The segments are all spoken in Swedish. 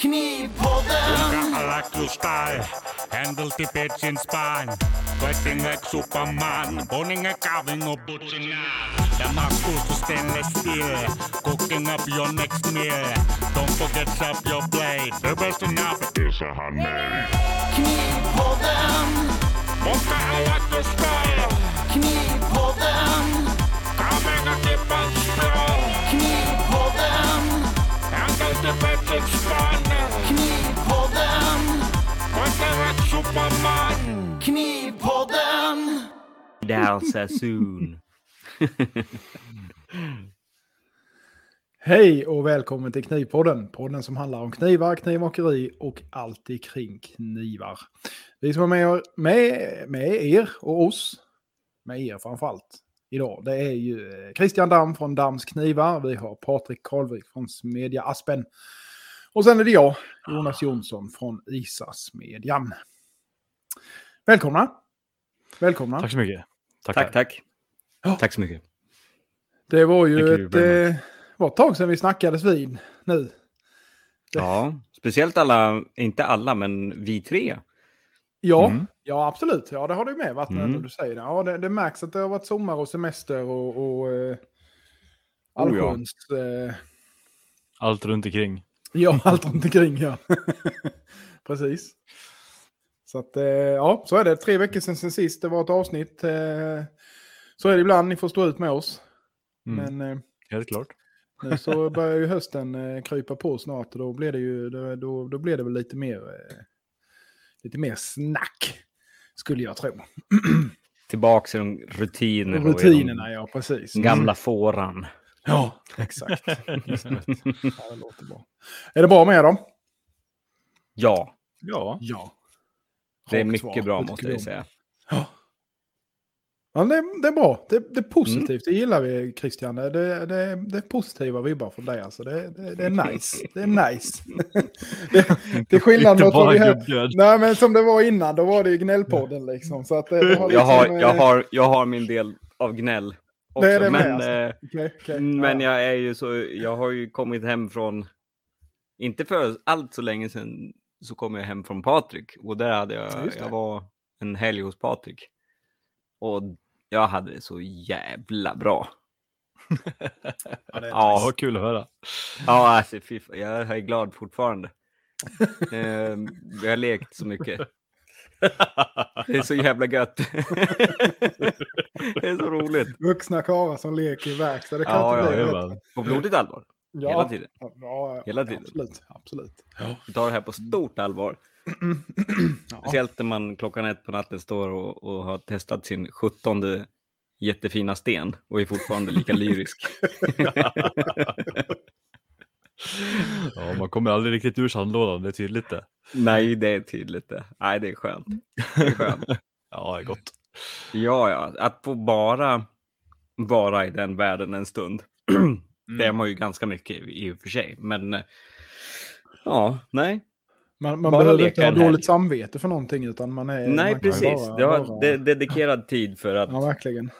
Knipodden! Galaktuskai, händelti petsin spain. Koetin eksupamaan, boninge kaving och The Tämä kuultus stainless steel. cooking up your next meal. Don't forget up your blade. the best enough is a honey. Knipodden! Monka style. Knipodden! Knivpodden! Down so soon. Hej och välkommen till Knivpodden. Podden som handlar om knivar, knivmakeri och allt kring knivar. Vi som är med, er- med, med er och oss, med er framförallt, idag. Det är ju eh, Christian Damm från Dams Knivar. Vi har Patrik Karlvik från Smedja Aspen. Och sen är det jag, Jonas Jonsson från Isasmedjan. Välkomna! Välkomna! Tack så mycket. Tackar. Tack, tack. Ja. Tack så mycket. Det var ju ett, eh, var ett tag sedan vi snackades vid nu. Ja, speciellt alla, inte alla, men vi tre. Ja, Mm. ja absolut. Ja, det har du med varit Mm. när du säger det. Ja, det, det märks att det har varit sommar och semester och, och eh, Oh, ja. allsköns... Eh, Allt runt omkring. ja, allt runt omkring, ja. Precis. Så att, eh, ja, så är det. Tre veckor sedan, sen sist det var ett avsnitt. Eh, så är det ibland, ni får stå ut med oss. Mm. Men eh, Helt klart. nu så börjar ju hösten krypa på snart och då blir det ju, då, då, då blir det väl lite mer, lite mer snack. Skulle jag tro. Tillbaks i de rutinerna. ja precis. De gamla fåran. Ja, exakt. Ja, det låter bra. Är det bra med dem? Ja, Ja. Ja. Det är mycket bra måste jag säga. Ja. Ja, det, är- det är bra. Det, det är positivt. Det gillar vi, Christian. Det, det, det, är positiva vibbar från dig. Alltså. Det, det, det är nice. Det är nice. det, det är skillnad mot vad vi gubbgöd. Nej, men som det var innan, då var det ju gnällpodden liksom. Så att det, har Jag har, liksom, jag eh, har, jag har min del av gnäll också. Det är det med, men alltså. eh, okej, okej. men Ja. jag är ju så, jag har ju kommit hem från, inte för allt så länge sedan, så kom jag hem från Patrik. Och där hade Ja, jag, jag var en helg hos Patrik. Och jag hade det så jävla bra. Ja, det är Ja, vad kul att höra. Ja, alltså jag är glad fortfarande. eh, vi har lekt så mycket. Det är så jävla gött. det är så roligt. Vuxna karlar som leker i verkstad. Det kan Ja, inte ja, bli bättre. På blodigt allvar. Ja. Hela tiden. Ja, ja, Hela tiden. Absolut. absolut. Vi tar det här på stort allvar. Ja. Speciellt när man klockan ett på natten står och, och har testat sin sjuttonde jättefina sten och är fortfarande lika lyrisk. Ja, man kommer aldrig riktigt ur sandlådan, det är tydligt det. Nej, det är tydligt det. Nej, det är skönt. Det är skönt. Ja, det är gott. Ja, ja, att få bara vara i den världen en stund. Det är man ju ganska mycket i och för sig, men eh, ja, nej. Man, man Bara behöver inte ha dåligt samvete för någonting utan man är... Nej, man precis. Bara, det var bara... de- dedikerad tid för att... Ja, verkligen.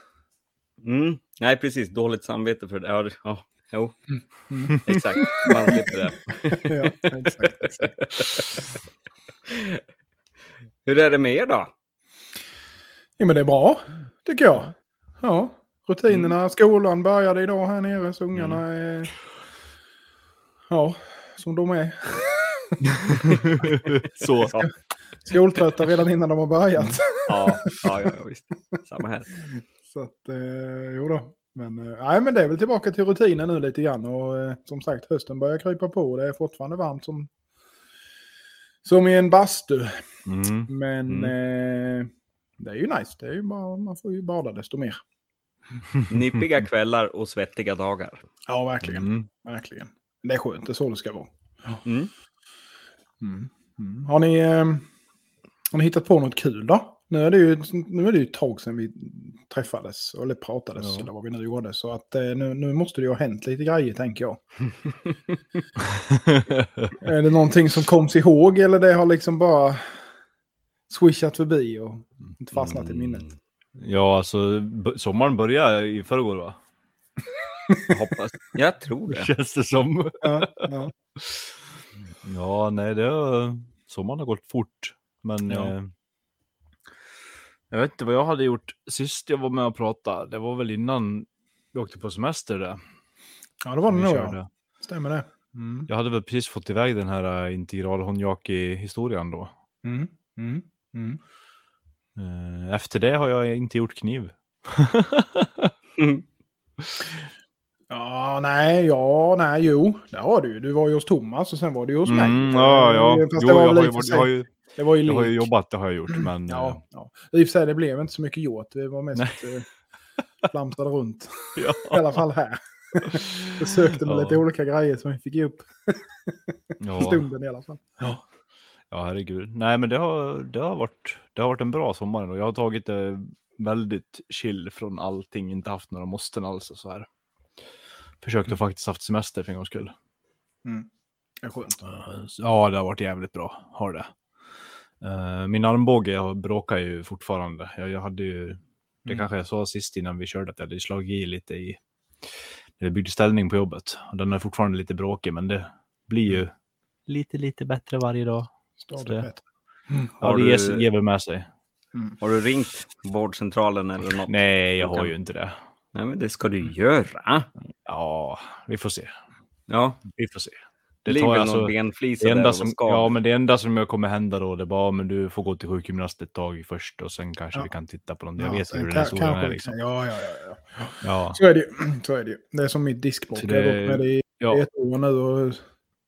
Mm, nej, precis. Dåligt samvete för det. Ja, ja, jo, Mm. exakt. Man slipper det. ja, exakt, exakt. Hur är det med er då? Ja, men det är bra, tycker jag. Ja, rutinerna. Mm. Skolan började idag här nere, så ungarna är... Ja, som de är. Så. Ja, Skoltrötta redan innan de har börjat. ja, ja, ja visst. Samma här. Så att, eh, jo då. Men, eh, nej, men det är väl tillbaka till rutinen nu lite grann. Och eh, som sagt, hösten börjar krypa på. Det är fortfarande varmt som, som i en bastu. Mm. Men eh, det är ju nice. Det är ju bara, man får ju bada desto mer. Nippiga kvällar och svettiga dagar. Ja, verkligen. Mm. verkligen. Det är skönt. Det är så det ska vara. Mm. Mm. Mm. Har, ni, eh, har ni hittat på något kul då? Nu är det ju, nu är det ju ett tag sedan vi träffades, eller pratades, Ja. eller vad vi nu gjorde. Så att eh, nu, nu måste det ju ha hänt lite grejer, tänker jag. Är det någonting som koms ihåg, eller det har liksom bara swishat förbi och inte fastnat i minnet? Ja, alltså sommaren började i förrgår va? Jag hoppas. Jag tror det. Känns det som. Ja, ja. Ja, nej, det har, sommaren har gått fort. Men Ja. eh, jag vet inte vad jag hade gjort sist jag var med och pratade. Det var väl innan vi åkte på semester där. Ja, det var det nog. Ja. Stämmer det. Mm. Jag hade väl precis fått iväg den här uh, integral historien då. Mm. Mm. Mm. Eh, efter det har jag inte gjort kniv. Mm. Ja, nej, ja, nej, jo. Det har du. Du var ju hos Thomas och sen var du hos mig. Mm, ja, ja. Fast Jo, det var jag, har i ju, jag, har ju, Det var ju jag har ju jobbat, det har jag gjort. Men eh, Ja, ja. I och för sig, det blev inte så mycket gjort. Det var mest eh, flamsade runt. I ja, alla fall här. Försökte med Ja. lite olika grejer som vi fick upp ja, stunden i alla fall. ja, herregud. Nej, men det har, det, har varit, det har varit en bra sommar och jag har tagit det väldigt chill från allting, inte haft några måsten alls och så här. Försökt att faktiskt haft semester för en gångs skull. Det är skönt. Eh, Ja, det har varit jävligt bra. Har det. Eh, Min armbåge jag bråkar ju fortfarande. Jag, jag hade ju, det Mm. kanske jag sa sist innan vi körde, att jag hade slagit i lite i, när jag byggde ställning på jobbet. Den är fortfarande lite bråkig, men det blir ju lite, lite bättre varje dag. Stadigt det- bättre. Ja, Har det du- ger, ger väl med sig. Har du ringt vårdcentralen eller något? Nej, jag har ju inte det. Nej, men det ska du göra. Ja, vi får se. Ja, Vi får se. det Det ligger tar väl alltså, någon benflisa det där enda som, ja, men det enda som jag kommer hända då, det är bara, men du får gå till sjukgymnast ett tag först och sen kanske Ja. vi kan titta på någon. Jag Ja, vet hur den här historien är liksom. Ja, ja, ja, ja. Ja, Så är det ju. Så är det ju. Det är som mitt diskbråck. Så Jag har det- gått med det i ja. ett år nu och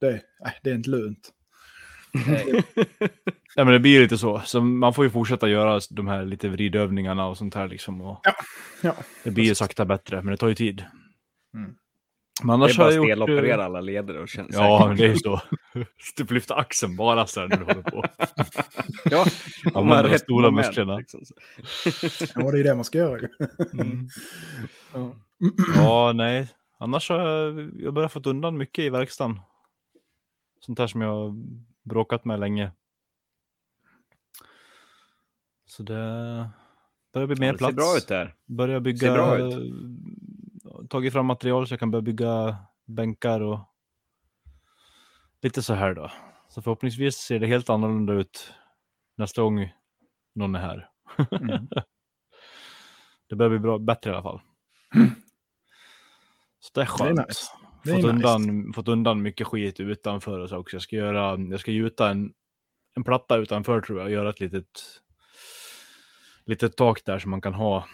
det, nej, det är inte lönt. ja, men det blir lite så. Så man får ju fortsätta göra de här lite vridövningarna och sånt här liksom. Och Ja. det blir ju sakta bättre, men det tar ju tid. Mm. Men Det annars är har bara att gjort... eh, steloperera alla leder och känna Ja, men det är ju så. Typ lyfta axeln bara så här när du håller på. Ja, Ja, men de stora moment, musklerna. liksom. Ja, det är det man ska göra. Mm. Ja. Ja, nej. Annars har jag, jag börjat fått undan mycket i verkstaden. Sånt här som jag har bråkat med länge. Så det börjar bli mer Ja, det ser bra ut där. Börjar bygga, Ser bra ut. tagit fram material så jag kan börja bygga bänkar och lite så här då. Så förhoppningsvis ser det helt annorlunda ut nästa gång någon är här. Mm. det börjar bli bra, bättre i alla fall. Så det är Det är skönt. nice. Fått, nice. undan, fått undan mycket skit utanför och så också. Jag ska, göra, jag ska gjuta en, en platta utanför tror jag och göra ett litet, litet tak där så man kan ha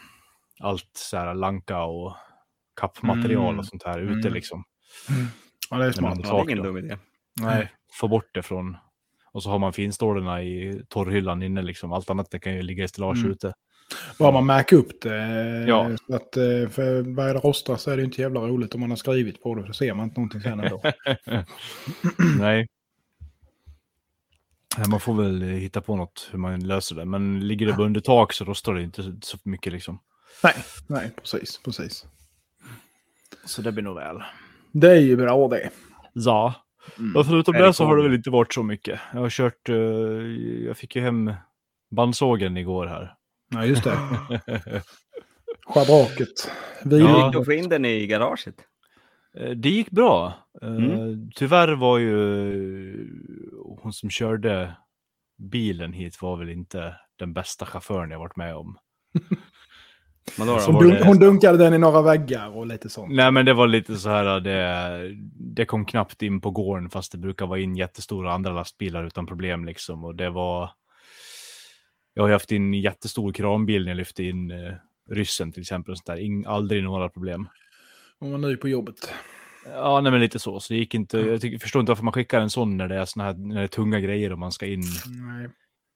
allt så här lanka och kappmaterial Mm. och sånt här ute Mm. liksom. Ja, det är smart. Ja, det är ingen dum idé. Nej, få bort det från och så har man finstålarna i torrhyllan inne liksom. Allt annat det kan ju ligga i stillage Mm. ute. Bara man märker upp det. Ja. Så att, eh, för börjar det rosta så är det inte jävla roligt om man har skrivit på det. Så ser man inte någonting sen ändå. Nej. Man får väl eh, hitta på något hur man löser det. Men ligger det bundet tak så rostar det inte så- mycket liksom. nej, nej, precis, precis. Så det blir nog väl. Det är ju bra det. Ja. Mm. Förutom det det så har det väl inte varit så mycket. Jag har kört, eh, jag fick ju hem bandsågen igår här. Ja, just det. Schabraket. Vi Ja. Hur gick det att få in den i garaget? Eh, Det gick bra. Eh, Mm. Tyvärr var ju hon som körde bilen hit var väl inte den bästa chauffören jag varit med om. Dunk, det- hon dunkade den i några väggar och lite sånt. Nej men det var lite så här, det, det kom knappt in på gården fast det brukar vara in jättestora andra lastbilar utan problem liksom. Och det var... Jag har haft in en jättestor kranbil när jag lyfte in eh, ryssen till exempel. Och sånt där. Ing, aldrig några problem. Hon var ny på jobbet. Ja, nej men lite så. Så det gick inte, jag tycker, förstår inte varför man skickar en sån när det är såna här, när det är tunga grejer och man ska in Nej.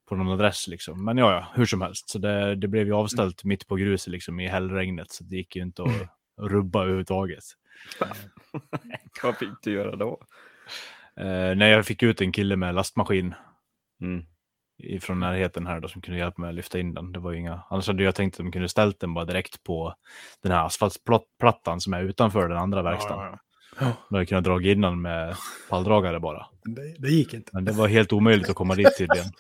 på någon adress liksom. Men ja, ja, hur som helst. Så det, det blev ju avställt mitt på gruset liksom i hällregnet. Så det gick ju inte att rubba överhuvudtaget. Vad fick du göra då? Eh, när jag fick ut en kille med lastmaskin Mm. Från närheten här då som kunde hjälpa mig att lyfta in den. Det var ju inga, annars hade jag tänkt att de kunde ställt den bara direkt på den här asfaltplattan som är utanför den andra verkstaden. Ja, ja, ja. Då hade jag kunnat dra in den med palldragare bara. Det, det gick inte. Men det var helt omöjligt att komma dit tydligen.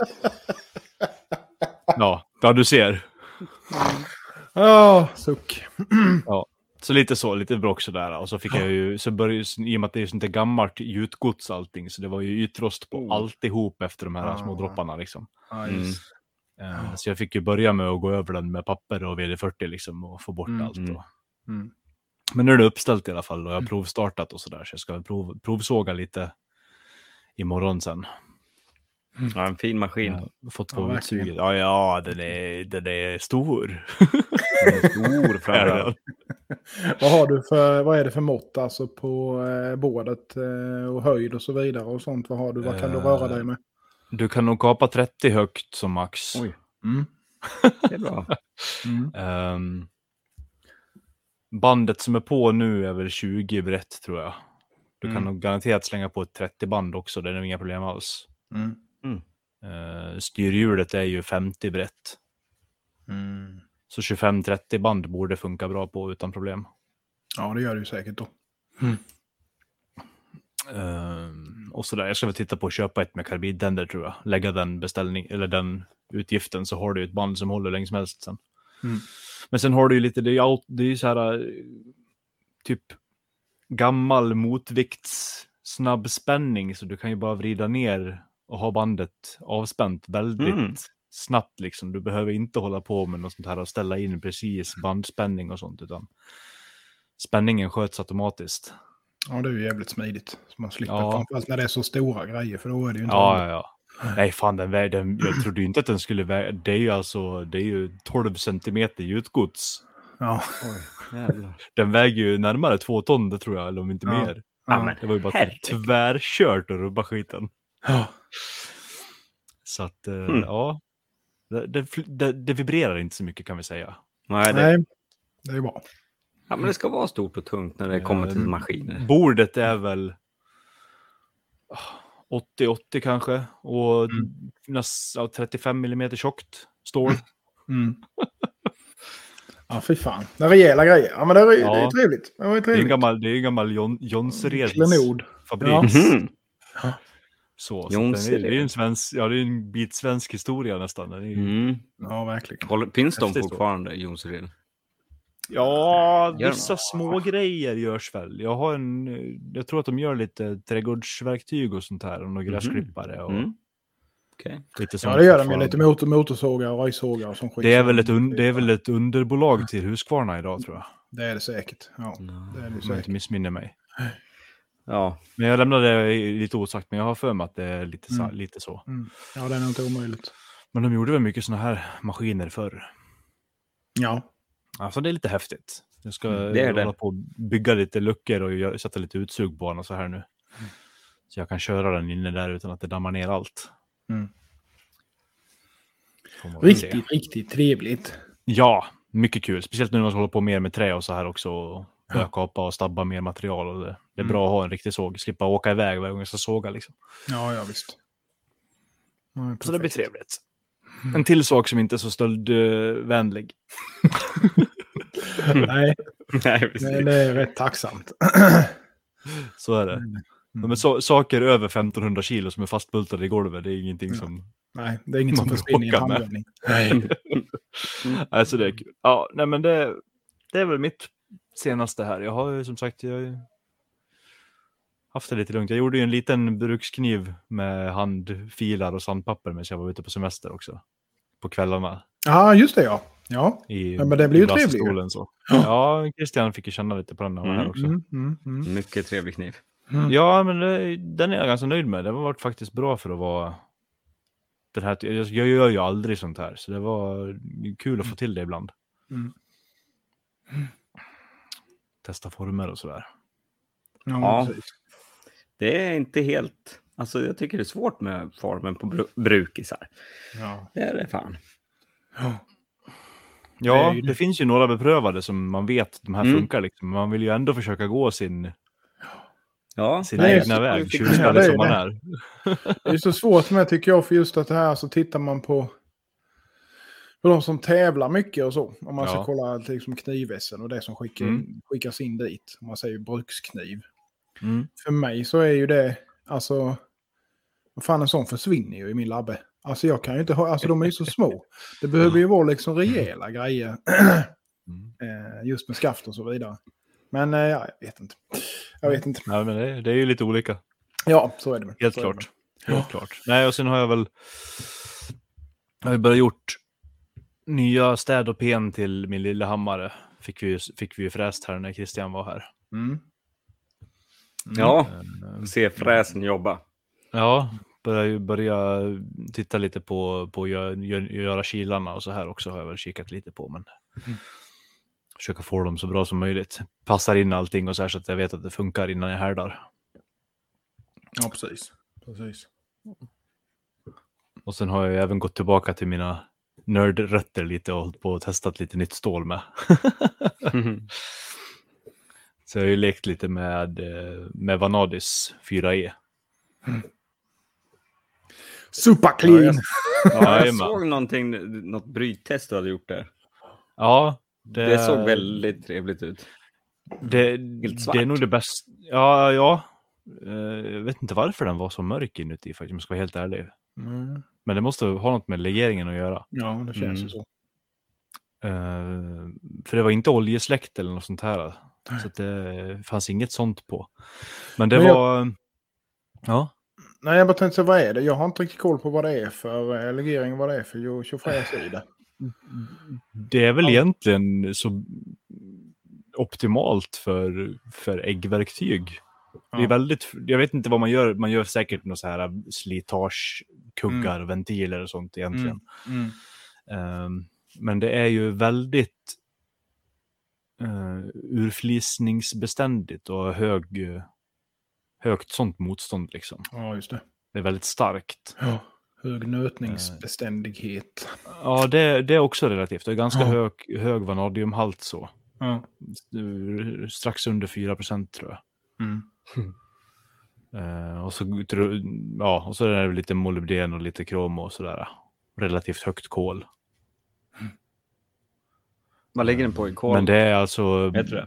Ja, ja du ser. Ja, suck. Så lite så, lite bråck sådär. Och så fick jag ju, så började, i och med att det är sånt där gammalt gjutgods allting, så det var ju ytrost på Oh. alltihop efter de här Ah. små dropparna liksom. Ja, Mm. Eh, Så jag fick ju börja med att gå över den med papper och VD40 liksom och få bort Mm, allt. mm. Och. Mm. Men nu är det uppställt i alla fall och jag har provstartat och sådär, så jag ska prov, provsåga lite imorgon sen. Ja, en fin maskin. Har fått Ja, två verkligen. utsuget. Ja, ja, den är, den är stor. Stor framförallt. Vad har du för, vad är det för mått alltså på eh, bordet eh, och höjd och så vidare och sånt? Vad har du, vad kan du Eh, röra dig med? Du kan nog kapa 30 högt som max. Oj. Mm. Det är bra. Mm. Ehm, bandet som är på nu är väl 20 brett tror jag. Du kan Mm. nog garanterat slänga på ett 30 band också, det är nog inga problem alls. Mm. Uh, styrhjulet är ju 50 brett. Mm. Så 25-30 band borde funka bra på utan problem. Ja, det gör det ju säkert då. Ehm, och sådär, jag ska väl titta på att köpa ett med karbiddänder tror jag. Lägga den beställning, eller den utgiften så har du ett band som håller länge som helst sen. Mm. Men sen har du ju lite, det är ju allt- det är ju så här eh, typ gammal motvikts snabbspänning så du kan ju bara vrida ner och ha bandet avspänt väldigt Mm. snabbt liksom. Du behöver inte hålla på med något sånt här och ställa in precis bandspänning och sånt utan spänningen sköts automatiskt. Ja, det är ju jävligt smidigt. Så man slipper, Ja. framförallt när det är så stora grejer, för då är det ju inte Ja, ja, ja. Nej, fan den vägen, jag trodde ju inte att den skulle väga, det är ju alltså, det är ju 12 centimeter gjutgods. ja. Jävlar. Den väger ju närmare två ton, det tror jag, eller om inte Ja. mer. Ja, men Det var ju bara herregud. tvärkört att rubba skiten. Ja. Så att, eh, Hmm. ja. Det, det, det, vibrerar inte så mycket kan vi säga. Nej, det, Nej, det är bra. ja, men det ska vara stort och tungt när det kommer till Eh, maskiner. Bordet är väl ah, 80-80 kanske och Mm. näst, ja, 35 mm tjockt stål. Mm. Ja, fy fan. Det är rejäla grejer. Ja, men det är, det är Ja. trevligt. Det var ju Det är en trevligt. gammal, det är en gammal Jon, fabrik. Ja. Mhm. Så, så Jonsered. det, är, ju en, svensk, ja, det är en bit svensk historia nästan. Det är, ju- Mm. Ja, verkligen. Håller- Finns de fortfarande, Jonsered? Ja, vissa små grejer görs väl. Jag har en, eh, jag tror att de gör lite trädgårdsverktyg och sånt här och några Mhm. gräsklippare och Mm. Sånt. Ja, det gör de ju. Lite motor, motorsågar och röjsågar och sån skit. Det är, väl ett un, det är väl ett underbolag till Husqvarna idag tror jag. Det är det säkert. Ja, det är det Om jag inte säkert. missminner mig. Ja, Men jag lämnade det lite osagt, men jag har för mig att det är lite, Mm. lite så. Mm. Ja, det är nog inte omöjligt. Men de gjorde väl mycket såna här maskiner förr. Ja. Alltså det är lite häftigt. Jag ska Mm, det är det. hålla på och bygga lite luckor och sätta lite utsug på den och så här nu. Mm. Så jag kan köra den inne där utan att det dammar ner allt. Mm. Riktigt, riktigt trevligt. Ja, mycket kul. Speciellt nu när man ska hålla på mer med trä och så här också. Börja kapa och stabba mer material. Och det, det är Mm. bra att ha en riktig såg. Slippa åka iväg varje gång jag ska såga liksom. Ja, ja visst. Ja, Så det blir trevligt. En till sak som inte är så stöldvänlig. Nej, nej det, precis. det är rätt tacksamt. Så är det. Mm. Men så, saker över 1500 kilo som är fastbultade i golvet, det är ingenting Ja. som... Nej, det är inget som försvinner i en handvändning. Nej. Alltså det är kul. Ja, nej men det, det är väl mitt senaste här. Jag har ju som sagt jag har ju haft det lite lugnt. Jag gjorde ju en liten brukskniv med handfilar och sandpapper medan jag var ute på semester också. På kvällarna. Ja, just det ja. Ja, I, Ja, men det blir ju i trevligt Så. Ja, Christian fick ju känna lite på den här Mm. också. mm, mm, mm. Mycket trevlig kniv. Mm. Ja, men det, den är jag ganska nöjd med. Det har varit faktiskt bra för att vara... Den här, jag, jag gör ju aldrig sånt här, så det var kul att få till det ibland. Testa former och sådär. Ja, Ja. Det är inte helt... Alltså jag tycker det är svårt med formen på bru- brukisar. Ja. Det är det fan. Ja. Ja, Det det, finns ju några beprövade som man vet de här Mm. funkar. Liksom. Man vill ju ändå försöka gå sin, Ja, sin Nej, egna väg, tjurskalle är som man är. Det är så svårt med tycker jag, för just att det här så tittar man på, på de som tävlar mycket och så. Om man ska Ja. kolla liksom knivvässen och det som skickar, Mm. skickas in dit. Om man säger brukskniv. Mm. För mig så är ju det, alltså, vad fan en sån försvinner ju i min labbe. Alltså jag kan ju inte ha, alltså de är ju så små. Det behöver ju vara liksom rejäla grejer. Mm. Eh, just med skaft och så vidare. Men eh, ja, jag vet inte. Jag vet inte. Ja, men det, det är ju lite olika. Ja, så är det. Helt så klart. Helt klart. Nej, och sen har jag väl... Jag har ju börjat gjort nya städ och pen till min lilla hammare. Fick vi, fick vi ju fräst här när Christian var här. Mm. Ja, Eh, se fräsen jobba. Ja, börja, börja titta lite på, på att göra, göra kilarna och så här också har jag väl kikat lite på. Men försöka få dem så bra som möjligt. Passar in allting och så här så att jag vet att det funkar innan jag härdar. Ja, precis. precis. Och sen har jag även gått tillbaka till mina nördrötter lite och hållit på och testat lite nytt stål med. Så jag har ju lekt lite med, eh, med Vanadis 4E. Superclean! Ja, jag såg någonting, något bryttest du hade gjort där. Ja, det, Det såg väldigt trevligt ut. Det, Helt svart. det är nog det bästa. Ja, ja. Eh, Jag vet inte varför den var så mörk inuti faktiskt, om jag ska vara helt ärlig. Mm. Men det måste ha något med legeringen att göra. Ja, det känns Mm. ju så. Eh, för det var inte oljesläkt eller något sånt här. Så att det fanns inget sånt på. Men det Men jag- var... Ja. Nej, jag bara tänkte så vad är det? Jag har inte riktigt koll på vad det är för eh, legering, vad det är för jo- tjofräs i det. Det är väl Ja. egentligen så optimalt för, för äggverktyg. Det är Ja. väldigt, jag vet inte vad man gör, man gör säkert något så här slitagekuggar, ventiler och sånt egentligen. Mm. Ehm, men det är ju väldigt uh, urflisningsbeständigt och hög, högt sånt motstånd liksom. Ja, just det. Det är väldigt starkt. Ja. Hög nötningsbeständighet. Ja, det, det är också relativt. Det är ganska Ja. hög, hög vanadiumhalt så. Ja. Strax under 4 procent tror jag. Mm. Eh, och, så, ja, och så är det lite molybden och lite krom och sådär. Relativt högt kol. Vad ligger den på i kol? Men det är alltså... Vet du det?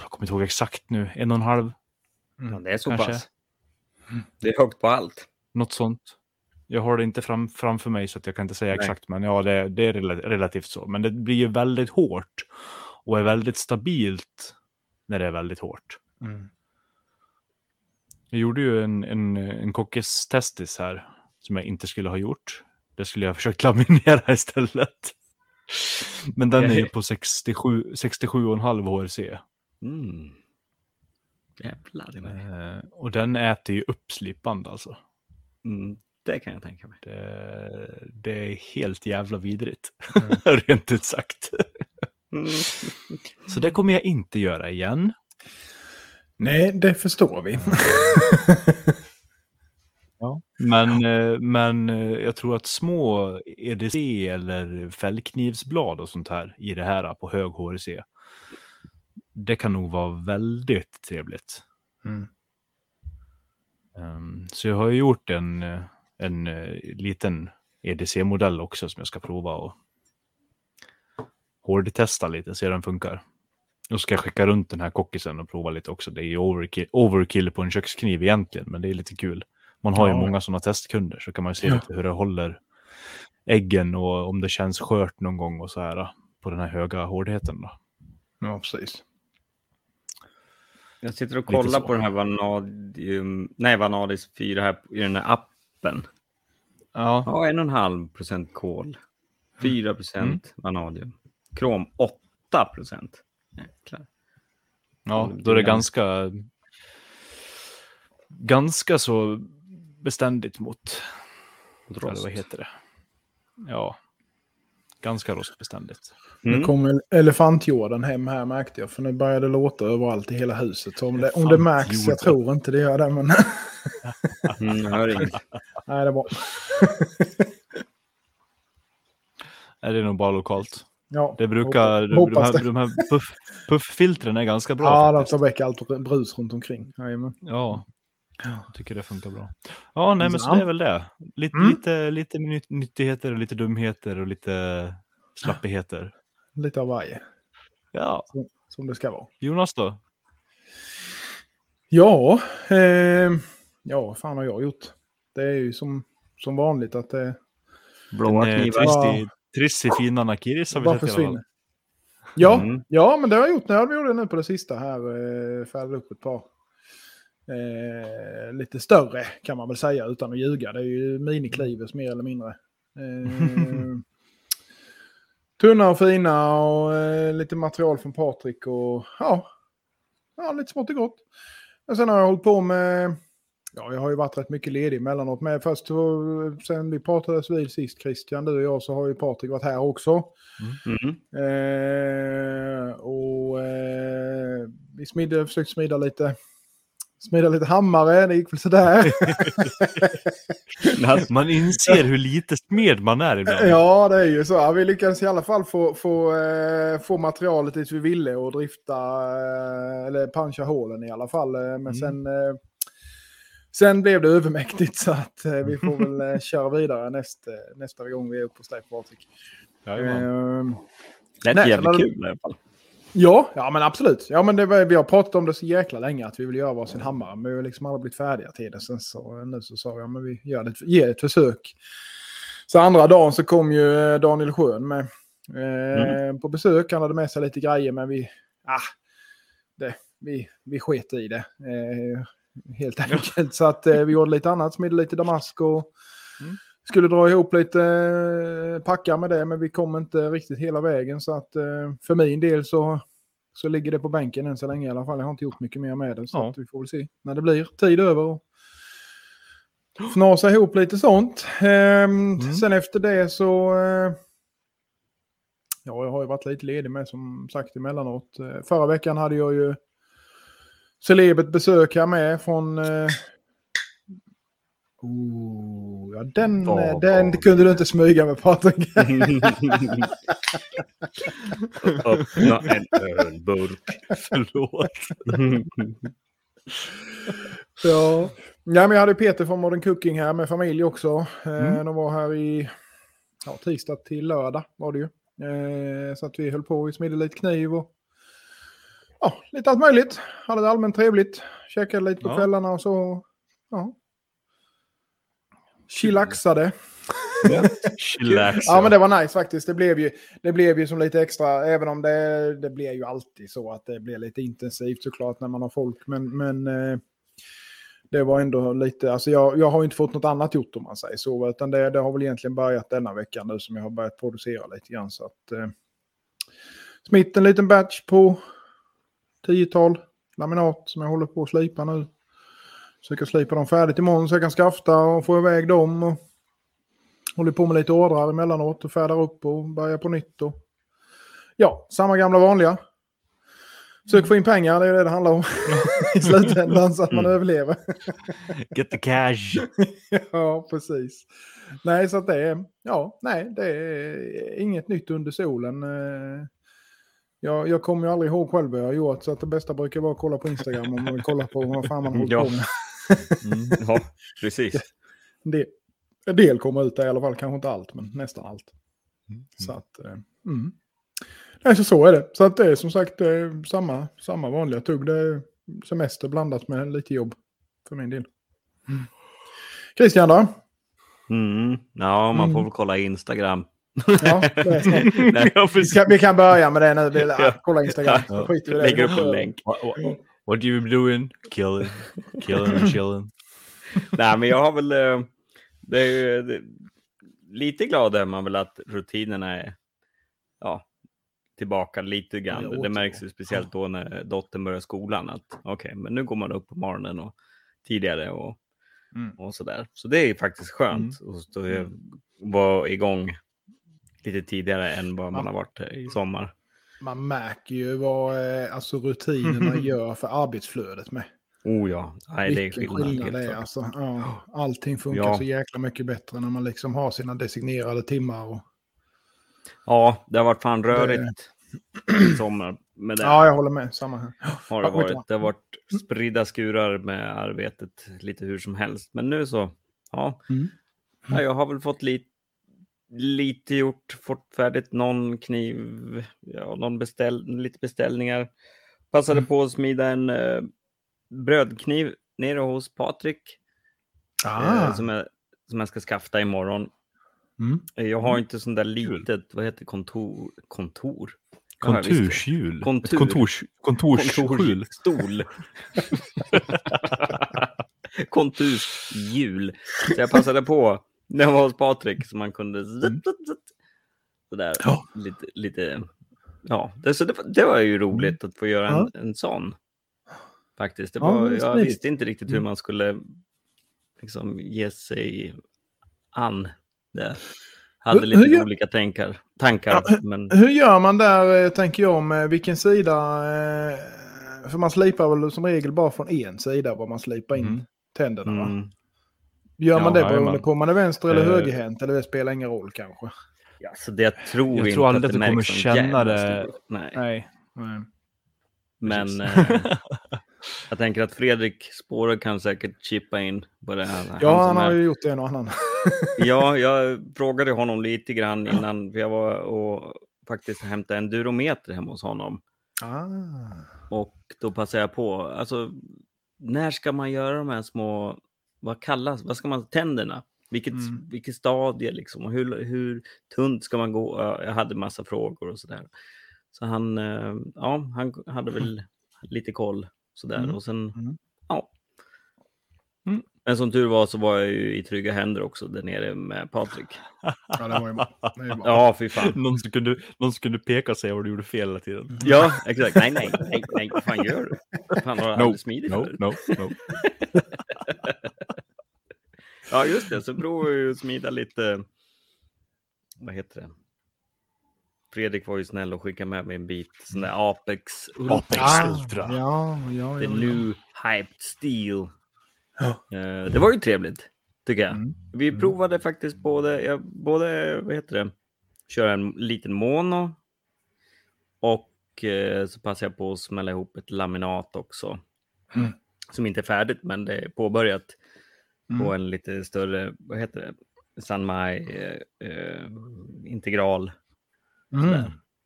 Jag kommer inte ihåg exakt nu. En och en halv, Ja, det är så Kanske. pass. Det är högt på allt. något sånt. Jag har det inte fram, framför mig så att jag kan inte säga Nej. exakt. Men ja, det, det är rela- relativt så. Men det blir ju väldigt hårt. Och är väldigt stabilt när det är väldigt hårt. Mm. Jag gjorde ju en, en, en kockes-testis här. Som jag inte skulle ha gjort. Det skulle jag försökt laminera istället. Men den är ju på 67 67,5 HRC. Mm. Jävlar mig. Eh, och den äter ju upp slipband alltså. Mm. Det kan jag tänka mig. Det, det är helt jävla vidrigt. Mm. Rent ut sagt. Mm. Så det kommer jag inte göra igen. Nej, det förstår vi. Men, eh, men eh, jag tror att små EDC eller fällknivsblad och sånt här i det här på hög HRC. Det kan nog vara väldigt trevligt. Mm. Ehm, så jag har ju gjort en, eh, en liten EDC-modell också som jag ska prova och hårdtesta lite, se hur den funkar. Och ska jag skicka runt den här kockisen och prova lite också. Det är ju overkill, overkill på en kökskniv egentligen, men det är lite kul. Man har ju Ja. många sådana testkunder så kan man ju se Ja. lite hur det håller äggen och om det känns skört någon gång och så här på den här höga hårdheten. Då. Ja, precis. Jag sitter och kollar på den här Vanadium, nej, Vanadis 4 här i den här appen. Ja, Ja, en och en halv procent kol. 4 procent vanadium. Krom 8 procent. Ja, då är det det är- ganska, ganska så beständigt mot, Rost. vad heter det? Ja, ganska rostbeständigt. Nu Mm. kom elefantjorden hem här märkte jag. För nu börjar det låta överallt i hela huset. Så om det, om det märks, jag tror inte det gör det. Men Mm, jag hör inget. nej, det. Nej, det är nog bara lokalt. Ja, Det brukar, hoppas, de, här, det. de här puff, pufffiltren är ganska bra Ja, de faktiskt. tar väck allt brus runt omkring. Jajamän. Ja, jag tycker det funkar bra. Ja, nej men så det är väl det. Lite, Mm. lite, lite nyt- nyttigheter och lite dumheter och lite slappigheter. Lite av varje, Ja, som det ska vara. Jonas då? Ja, eh, ja, fan har jag gjort? Det är ju som, som vanligt att det... Blåa eh, knivar. Trissi fina Nakiris har vi bara sett i alla fall. försvinner. Ja, Mm. ja, men det har jag gjort. när vi gjorde det nu på det sista här. Eh, färdade upp ett par. Eh, lite större kan man väl säga utan att ljuga. Det är ju miniklivers mer eller mindre. Eh, tunna och fina och eh, lite material från Patrik och ja, ja, lite smått och gott. Men sen har jag hållit på med, ja, jag har ju varit rätt mycket ledig emellanåt. Men först sen vi pratades vid sist Christian, du och jag, så har ju Patrik varit här också. Mm. Eh, och eh, vi smidde, försökte smida lite, smida lite hammare, det gick väl sådär. Man inser hur lite smed man är ibland. ja, det är ju så. Vi lyckades i alla fall få, få, eh, få materialet dit vi ville och drifta, eh, eller puncha hålen i alla fall. Eh, Men sen, eh, sen blev det övermäktigt så att eh, vi får väl eh, köra vidare nästa, nästa gång vi är uppe hos dig Patrik. Eh, Nej, är jävligt kul i alla fall. Ja, ja men absolut. Ja, men det, var- vi har pratat om det så jäkla länge att vi vill göra varsin hammare. Men vi har liksom aldrig blivit färdiga till det. Sen så, nu så sa jag men vi gör det, ger ett försök. Så andra dagen så kom ju eh, Daniel Schön med eh, på besök. Han hade med sig lite grejer men vi, ah, det, vi, vi sket i det. Eh, helt enkelt. Så att eh, vi gjorde lite annat, smidde lite damask och Mm. skulle dra ihop lite eh, packar med det. Men vi kom inte riktigt hela vägen. Så att eh, för min del så, så ligger det på bänken än så länge i alla fall. Jag har inte gjort mycket mer med det. Så Ja. att vi får väl se när det blir tid över. Och fnasa ihop lite sånt. Ehm, Sen efter det så... Eh, ja, jag har ju varit lite ledig med som sagt emellanåt. Eh, förra veckan hade jag ju celebert besök här med från... Eh, oh, ja, den, Vad eh, den det? kunde du inte smyga med Patrik. Öppna en ölburk. Förlåt. Ja. ja, men jag hade Peter från Modern Cooking här med familj också. Eh, Mm. De var här i ja, tisdag till lördag var det ju. Eh, så att vi höll på, vi smidde lite kniv och ja, lite allt möjligt. Hade det allmänt trevligt. Käkade lite på Ja. kvällarna och så. Ja. Chillaxade. Chillax. Ja, men det var nice faktiskt. Det blev ju, det blev ju som lite extra, även om det, det blir ju alltid så att det blir lite intensivt såklart när man har folk. Men, men eh, det var ändå lite, alltså jag, jag har inte fått något annat gjort om man säger så, utan det, det har väl egentligen börjat denna veckan nu som jag har börjat producera lite grann. Så att, eh, smitt en liten batch på tiotal laminat som jag håller på att slipa nu. Försöker slipa dem färdigt imorgon så jag kan skafta och få iväg dem. Och håller på med lite ordrar emellanåt och färdar upp och börjar på nytt. Och... Ja, samma gamla vanliga. Försök få in pengar, det är det det handlar om i slutändan så att man Mm. överlever. Get the cash. ja, precis. Nej, så att det är, ja, nej, det är inget nytt under solen. Eh, Jag, jag kommer ju aldrig ihåg själv vad jag har gjort, så att det bästa brukar vara att kolla på Instagram om man vill kolla på vad fan man har hållit Ja. på med. Mm. Ja, precis. Del, en del kommer ut där i alla fall, kanske inte allt, men nästan allt. Så att, eh, mm. Nej, så så är det. Så att det är som sagt det är samma, samma vanliga tugg. Det är semester blandat med lite jobb för min del. Christian då? Mm. Ja, man får Mm. väl kolla Instagram. Ja, det är. Nej, vi, kan, vi kan börja med det nu. Det är, Ja. Kolla Instagram. Ja. Vi i det. lägger upp en länk. What, what, what you doing? Killing. Killing and chilling. Nej, men jag har väl... eh, Det är, ju- det, lite glad är man väl att rutinerna är ja, tillbaka lite grann. det märks ju speciellt då när dottern börjar skolan att okej, men nu går man upp på morgonen och tidigare och, Mm. och sådär. Så det är ju faktiskt skönt att stå, vara igång lite tidigare än vad man Ja. har varit i sommar. Man märker ju vad eh, alltså, rutinerna gör för arbetsflödet med. Oh ja, nej, det är skillnad. det är. Alltså, ja, allting funkar Ja. så jäkla mycket bättre när man liksom har sina designerade timmar. Och, Ja, det har varit fan rörigt i sommar med det. ja, jag håller med. Samma här. har det varit. Det har varit spridda skurar med arbetet lite hur som helst. Men nu så, ja. Mm. ja jag har väl fått lite, lite gjort, fått färdigt någon kniv, ja, någon beställ, lite beställningar. Passade Mm. på att smida en eh, brödkniv nere hos Patrik Ah, eh, som, jag, som jag ska skafta imorgon. Mm. Jag har inte sån där litet, vad heter kontor? Kontor? Ja, visst. Konturshjul. Kontur. Ett kontors, kontorsskjul. Kontorsstol. Konturshjul. Så jag passade på jag var hos Patrik så man kunde zzt. sådär Ja. lite, lite. Ja, det, så det, var- det var ju roligt att få göra en, en sån. Faktiskt. Det Ja, var, är jag visste inte riktigt hur Mm. man skulle liksom ge sig an det. Hade lite hur olika tankar, tankar Ja, men Hur gör man där, eh, tänker jag, med vilken sida? eh, För man slipar väl som regel bara från en sida var man slipar in Mm. tänderna. Va? Gör man Ja, det beroende på om man är vänster eller Eh. högerhänt? Eller det spelar ingen roll kanske? ja, så det jag tror Jag inte tror aldrig att att det du kommer känna det. Nej. Nej. Nej. Men eh, jag tänker att Fredrik Spåre kan säkert chippa in på det här. Ja, han som har är- ju gjort en och annan. Ja, jag frågade honom lite grann innan, för jag var och faktiskt hämtade en durometer hemma hos honom. Ah. Och då passade jag på, alltså när ska man göra de här små, vad kallas, vad ska man, tänderna? Vilket, Mm. vilket stadie liksom, och hur, hur tunt ska man gå? Ja, Jag hade massa frågor och sådär. Så han, eh, ja, han hade väl lite koll sådär. Mm. Och sen, Mm. ja. Mm. Men som tur var så var jag ju i trygga händer också där nere med Patrik. Ja, det var ju bra. Det är ju bra. Ja, fy fan. någon, som kunde, någon som kunde peka och säga vad du gjorde fel hela tiden. Ja, exakt. Nej, nej, nej, nej, vad fan gör du? Fan, har du No, aldrig smidigt No, förut? no, no. Ja, just det. Så provar vi att smida lite, vad heter det? Fredrik var ju snäll och skickade med mig en bit sån där Apex Ultra. Apex Ah, Ultra. Ja, ja, The ja, ja. new hyped steel. Ja. Eh, det var ju trevligt, tycker jag. Mm. Vi provade faktiskt både, jag, både, vad heter det, köra en liten mono och eh, så passade jag på att smälla ihop ett laminat också. Mm. Som inte är färdigt, men det är påbörjat Mm. på en lite större, vad heter det, Sanmai eh, eh, integral. Mm.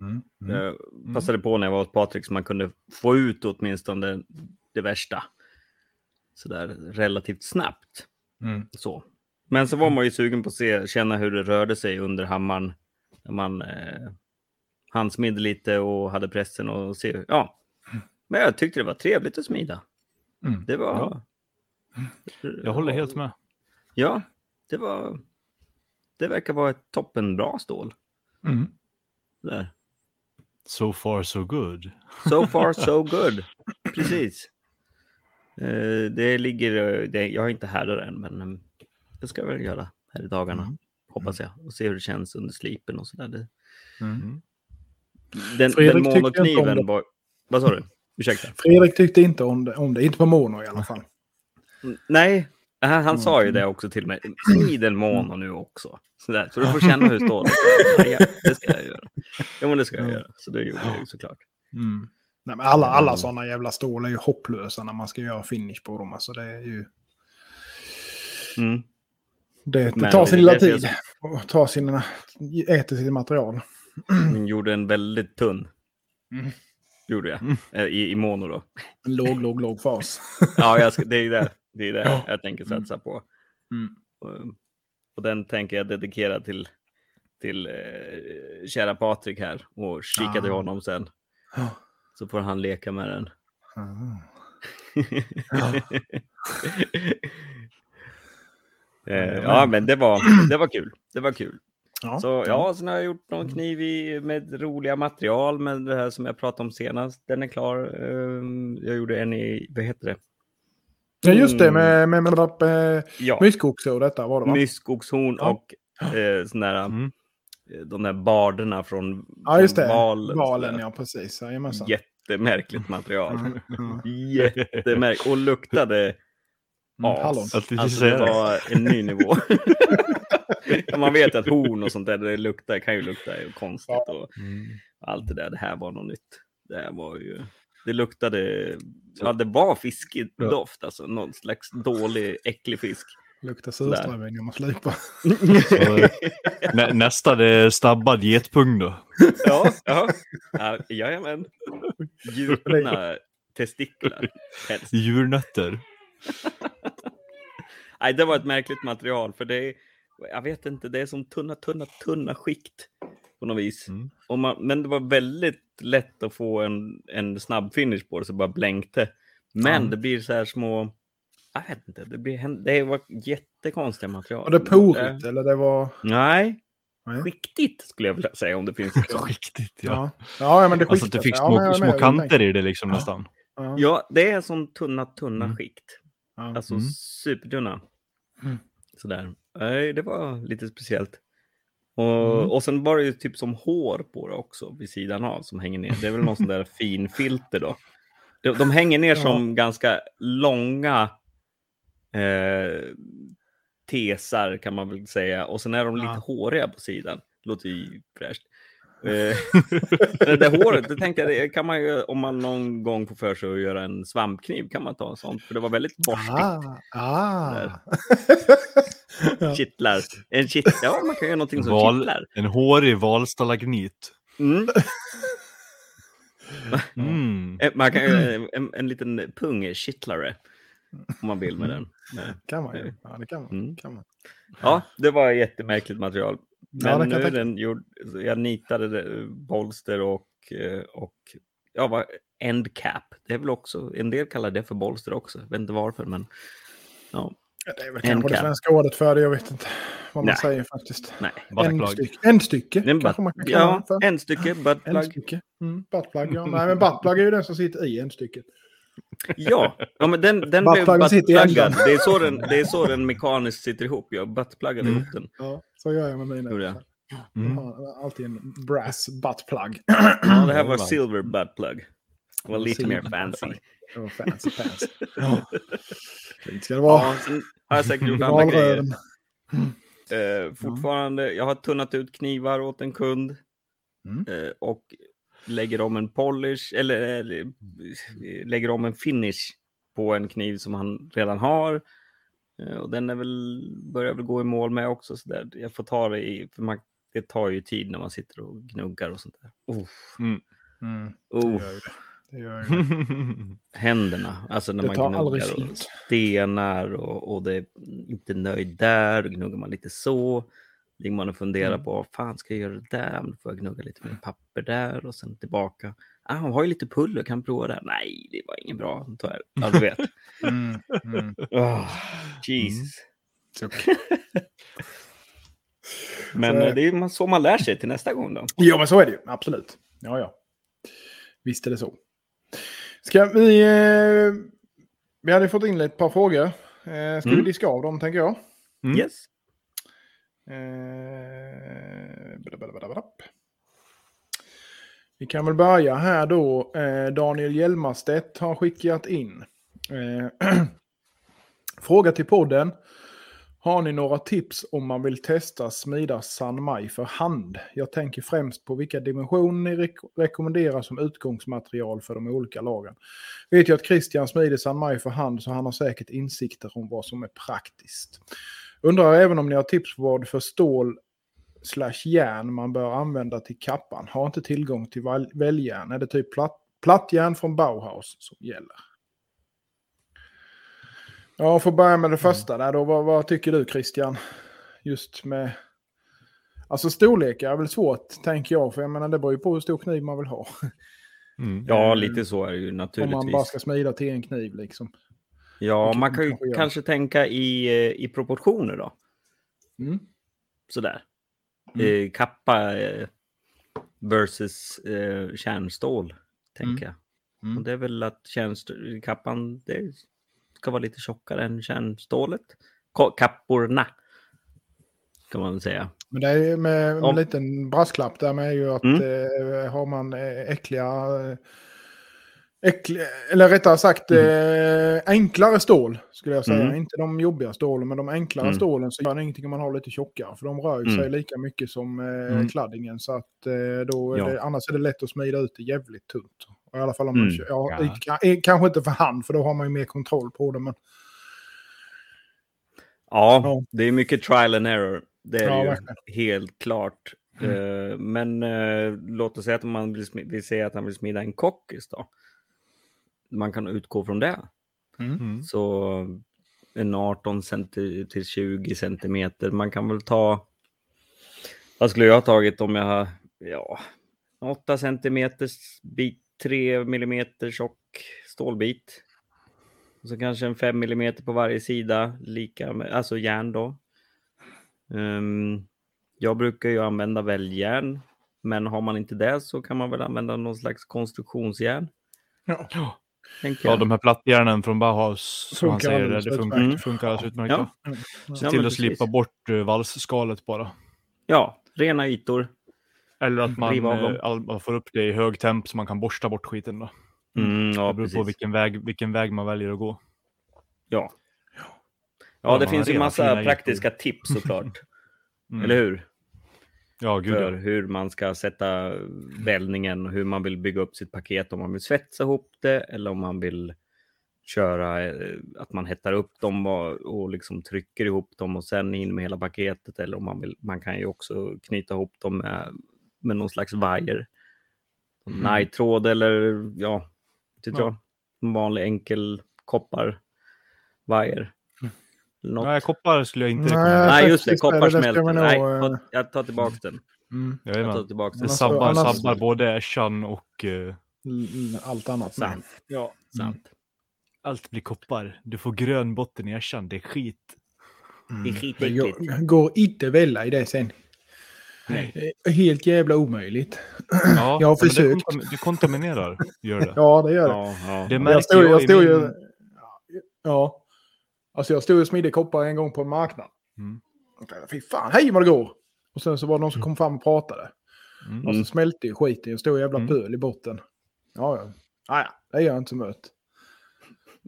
Mm. Mm. Jag passade på när jag var hos Patrik så man kunde få ut åtminstone det värsta. Sådär relativt snabbt. Mm. Så. Men så var man ju sugen på att se, känna hur det rörde sig under hammaren. När man eh, handsmidde lite och hade pressen och se. Ja. Men jag tyckte det var trevligt att smida. Mm. Det var... Jag håller helt med. Ja, det var... Det verkar vara ett toppenbra stål. Mm. Där. So far so good. So far so good. Precis. Eh, det ligger... Det, jag har inte härdat än, men eh, det ska jag väl göra här i dagarna. Mm. Hoppas jag. Och se hur det känns under slipen och sådär. Det- Mm. Den, Fredrik den tyckte inte om monokniven var... Vad sa du? Ursäkta. Fredrik tyckte inte om det, om det. Inte på mono i alla fall. Mm, Nej, han, han sa ju Mm. det också till mig. Smid mono nu också. Sådär, så du får känna hur stålet är. Ja, det ska jag göra. Ja, men det ska jag Ja. göra. Så det gjorde jag ju såklart. Mm. Nej, men alla, alla Mm. sådana jävla stål är ju hopplösa när man ska göra finish på dem. Alltså det är ju... Mm. Det, det tar sin lilla tid. Och tar sina, äter sitt material. Jag gjorde en väldigt tunn. Mm. Gjorde jag. Mm. Eh, I, I mono då. En låg, låg, låg fas. Ja, jag ska, det är det, det, är det Ja. jag tänker satsa på. Mm. Och, och den tänker jag dedikera till, till eh, kära Patrik här och kika till Ah. honom sen. Ja. Så får han leka med den. Ah. Ja. Eh, ja, men det var, det var kul. Det var kul. Ja. Så ja, sen har jag gjort någon kniv i, med roliga material, med det här som jag pratade om senast. Den är klar. Ehm, Jag gjorde en i, vad heter det? Ja, just det. Mm. Med, med, med, med Ja, myskoxe och detta var det va? myskoxhorn Ja. och eh, sån där, Mm. eh, de där barderna från, Ja, just från det. val. Valen, sådär. ja precis. Jajamensan. Jättemärkligt material. Mm, mm. Jättemärkligt. Och luktade Mm, as. Alltså säga det var en ny nivå. Man vet att horn och sånt där, det luktar, kan ju lukta konstigt och Mm. allt det där. Det här var något nytt. Det här var ju... Det luktade... Ja, det var fiskig doft, alltså. Någon slags dålig, äcklig fisk. Luktar surströmming när man slipar. Så, nä, nästa det är stabbad getpung då. ja, ja. ja jajamän. Gjutna testiklar. helst. Djurnötter. Nej, det var ett märkligt material för det, jag vet inte, det är som tunna, tunna, tunna skikt på något vis. Mm. Och man, men det var väldigt lätt att få en, en snabb finish på det, så det bara blänkte. Men Ja. det blir så här små, jag vet inte, det, blir, det var jättekonstiga material. Var det porigt eller det var... Nej, Nej. skiktigt skulle jag vilja säga om det finns. Riktigt, ja. Ja, ja, ja men det Alltså att du fick Ja, små, är små kanter i det liksom nästan. Ja, Ja, det är som tunna, tunna Mm. skikt. ja. Alltså Mm. supertunna. Mm. Sådär. Nej, det var lite speciellt. Och, Mm. och sen var det ju typ som hår på det också vid sidan av som hänger ner. Det är väl någon sån där fin filter då. De, de hänger ner Ja. som ganska långa eh, tesar kan man väl säga. Och sen är de lite Ja. håriga på sidan. Låter ju fräscht. Eh, det där håret, det tänkte jag, det kan man ju om man någon gång får för sig att göra en svampkniv kan man ta en sån. För det var väldigt borstigt. Ah, ah. Ja. Kittlar. En kitt ja, man kan göra någonting som Val- kittlar. En hårig valstalagnit. Mm. Mm. Eh, Man kan göra en, en, en liten pungkittlare. Om man vill med den. Men, kan man ju. Ja, det kan man. Mm. Kan man. Ja, det var ett material. Ja, Men kan nu är den gjord, jag nitade det, bolster och, eh, och ja, vad, end cap. Det är väl också, en del kallar det för bolster också. Jag vet inte varför, men ja, Ja, Det är väl En kanske det svenska ordet för det. Jag vet inte vad man Nej. säger faktiskt. nej. Det är en kanske butt- man kan kalla ja, det för. en stycke buttplug. Ändstycke. Mm, buttplug, ja. Nej, men buttplug är ju den som sitter i ändstycket. Ja, ja men den, den blev buttpluggad. Det är, så den, det är så den mekaniskt sitter ihop. Jag buttpluggade Mm. ihop den. Ja, så gör jag med mina. Mm. har alltid en brass buttplug. Ja, det här var Alright. silver buttplug. Det var lite mer fancy. Det var fancy fancy. Ja. Fint ska det vara. Ja, sen har jag säkert gjort andra grejer. Eh, fortfarande, jag har tunnat ut knivar åt en kund. Mm. Eh, och lägger om en polish, eller, eller eh, lägger om en finish på en kniv som han redan har. Eh, och den är väl, börjar väl gå i mål med också. Så där. Jag får ta det i, för man, det tar ju tid när man sitter och gnuggar och sånt där. Uff, Mm. Gör ju det. Gör det. händerna, alltså när Det man gnuggar och stenar och, och det är inte nöjd där, då gnuggar man lite så. Ligger man och funderar Mm. på fan ska jag göra där? Men då får jag gnugga lite mer papper där och sen tillbaka. Ah, hon har ju lite puller, kan prova där? Nej, det var inget bra. Tar jag, ja, du vet. Mm. Mm. Oh, Jesus. Så- Men Så- eh, det är ju så man lär sig till nästa gång då. Ja, men så är det ju. Absolut. Ja, ja. Visst är det så. Ska vi... Eh, vi hade fått in ett par frågor. Eh, ska vi Mm. diska av dem, tänker jag. Mm. Yes. Eh, vi kan väl börja här då. Eh, Daniel Hjelmarstedt har skickat in. Eh, fråga till podden. Har ni några tips om man vill testa smida Sanmai för hand? Jag tänker främst på vilka dimensioner ni rek- rekommenderar som utgångsmaterial för de olika lagen. Vet jag att Christian smider Sanmai för hand så han har säkert insikter om vad som är praktiskt. Undrar även om ni har tips på vad för stål slash järn man bör använda till kappan. Har inte tillgång till välljärn. Är det typ platt, plattjärn från Bauhaus som gäller? Ja, får börja med det första där då. Vad, vad tycker du Christian? Just med... Alltså storlekar är väl svårt, tänker jag. För jag menar, det beror ju på hur stor kniv man vill ha. Mm. Ja, lite så är det ju Om naturligtvis. man bara ska smida till en kniv liksom. Ja, man kan ju kanske tänka i, eh, i proportioner då. Mm. Sådär. Mm. Eh, kappa eh, versus eh, kärnstål, tänker jag. Mm. Och det är väl att kappan det ska vara lite tjockare än kärnstålet. Ka- Kapporna, kan man säga. Men det är med en Om- liten brasklapp där med ju att Mm. eh, har man äckliga, äckliga, eller rättare sagt eh, enklare stål skulle jag säga. Mm. Inte de jobbiga stålen, men de enklare Mm. stålen så gör det ingenting om man har lite tjockare. För de rör sig Mm. lika mycket som eh, Mm. kladdingen. Så att eh, då Ja. det, annars är det lätt att smida ut det jävligt tunt. Och I alla fall om Mm. man kör, ja, Ja. i- ka- i- kanske inte för hand, för då har man ju mer kontroll på det. Men Ja, Ja. det är mycket trial and error. Det är Ja, ju verkligen. helt klart. Eh, men eh, låt oss säga att man vill, vill säga att han vill smida en kockis då. Man kan utgå från det. Mm. Så en 18 centi till 20 centimeter. Man kan väl ta... Vad skulle jag ha tagit om jag har... Ja, 8 centimeters bit, 3 millimeter tjock stålbit. Och så kanske en 5 millimeter på varje sida, lika med, alltså järn då. Ehm, jag brukar ju använda väljärn, men har man inte det så kan man väl använda någon slags konstruktionsjärn. Ja. Ja, de här plattjärnen från Bauhaus, som han säger, det funkar, det funkar alldeles utmärkt. Ja. Ja. Ja. Se till att slippa precis. bort uh, valsskalet bara. ja, rena ytor. Eller att man man får upp det i hög temp så man kan borsta bort skiten. Då. Mm, ja, det beror på precis. vilken väg, vilken väg man väljer att gå. Ja. Ja, Ja, det finns ju massa praktiska tips såklart. Mm. Eller hur? Ja, gud För ja. hur man ska sätta vällningen och hur man vill bygga upp sitt paket. Om man vill svetsa ihop det eller om man vill köra eh, att man hettar upp dem och, liksom trycker ihop dem och sen in med hela paketet. Eller om man vill, man kan ju också knyta ihop dem med, med någon slags vajer. Mm. Najtråd eller ja, vet Ja. jag, en vanlig enkel kopparvajer. Något. Nej, koppar skulle jag inte Nej, rekommendera. Nej, just det. det- det vi nog, Nej, eh, jag tar tillbaka den. Mm. Jag tar Jajamän. tillbaka Det den. Annars- sabbar, annars- sabbar både äschan och eh, Mm, Allt annat. Sant. ja, Sant. allt blir koppar. Du får grön botten i äschan, det är skit. Mm. Det är Det skitäckligt. går, går inte välja i det sen. Nej. Det är Helt jävla omöjligt. Ja, Jag har det försökt. kontam- Det kontaminerar, gör det. Ja, det gör det. Ja, ja. Det Jag stod, jag jag stod ju... min- Ja. Alltså jag stod och smidde koppar en gång på en marknad. Mm. Fy fan, hej vad det går! Och sen så var det någon som kom fram och pratade. Mm. Och så smälte ju skiten. En stor jävla Mm. pöl i botten. Ja, ja. Ah, ja, det gör inte så mycket.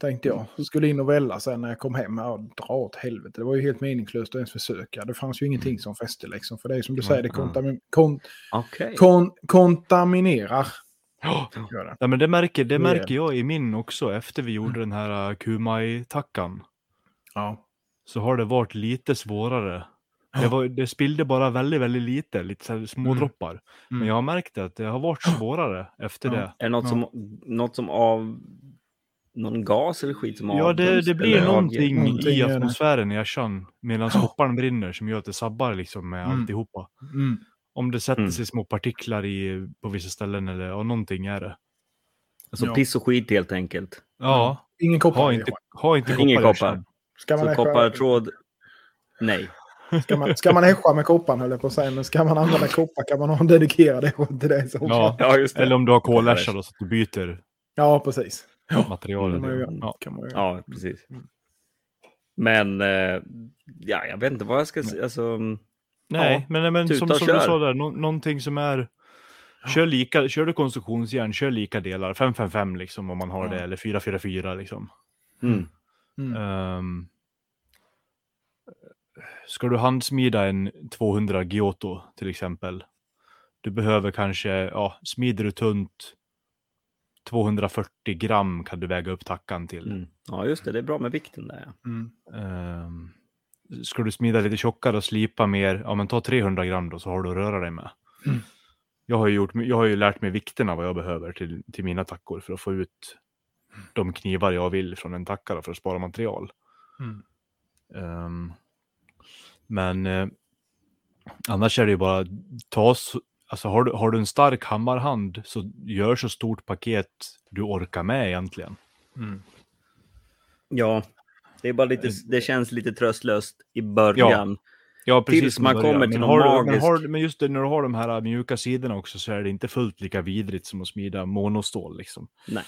Tänkte jag. Skulle in och välla sen när jag kom hem. Ja, dra åt helvete. Det var ju helt meningslöst att ens försöka. Det fanns ju ingenting som fäste liksom. För det är som du säger, det kontamin kon Okej. kon kontaminerar. Ja. Men det märker, det Det är märker jag i min också. Efter vi gjorde den här uh, Kumai-tackan Ja. så har det varit lite svårare. Det, var, det spillde bara väldigt, väldigt lite, lite små Mm. droppar. Men jag har märkt att det har varit svårare efter Ja. det. Är det något, Ja. som, något som av... Någon gas eller skit som Ja, det, det blir någonting? Någonting i atmosfären i Ashan medan Ja. kopparn brinner som gör att det sabbar liksom med Mm. alltihopa. Mm. Om det sätter Mm. sig små partiklar i, på vissa ställen eller ja, någonting är det. Alltså Ja. piss och skit helt enkelt. Ja, Ingen koppar. ha inte, ha inte koppar. Ingen koppar. Ska man, Så koppartråd, nej. ska man, ska man äscha med kopparn höll jag på att säga. Men ska man använda koppar kan man ha en dedikerad ässja till det. Så. Ja. Ja, just Eller om du har koläscha då så att du byter ja, precis. materialet. Ja. Kan man ju göra. Ja, precis. Men, eh, ja, jag vet inte vad jag ska säga. Alltså, Nej, Ja, men, men som, som du sa där, nå- någonting som är... Kör, lika, kör du konstruktionsjärn, kör lika delar. 555 liksom om man har Ja. det, eller 444 liksom. mm. Mm. Ehm, ska du handsmida en 200 Giotto till exempel. Du behöver kanske, ja, smider du tunt 240 gram kan du väga upp tackan till. Mm. Ja, just det. Det är bra med vikten där. ja. Mm. Ehm, ska du smida lite tjockare och slipa mer, ja men ta 300 gram då så har du att röra dig med. Mm. Jag, har ju gjort, jag har ju lärt mig vikterna vad jag behöver till, till mina tackor för att få ut de knivar jag vill från en tackare för att spara material. Mm. Men eh, annars är det ju bara ta, så- alltså har du, har du en stark hammarhand så gör så stort paket du orkar med egentligen. Mm. Ja, det, är bara lite, det känns lite tröstlöst i början. Ja, Tills som man i början. kommer till men någon har, du- men, magisk- har, men just det, när du har de här mjuka sidorna också så är det inte fullt lika vidrigt som att smida monostål liksom. Nej,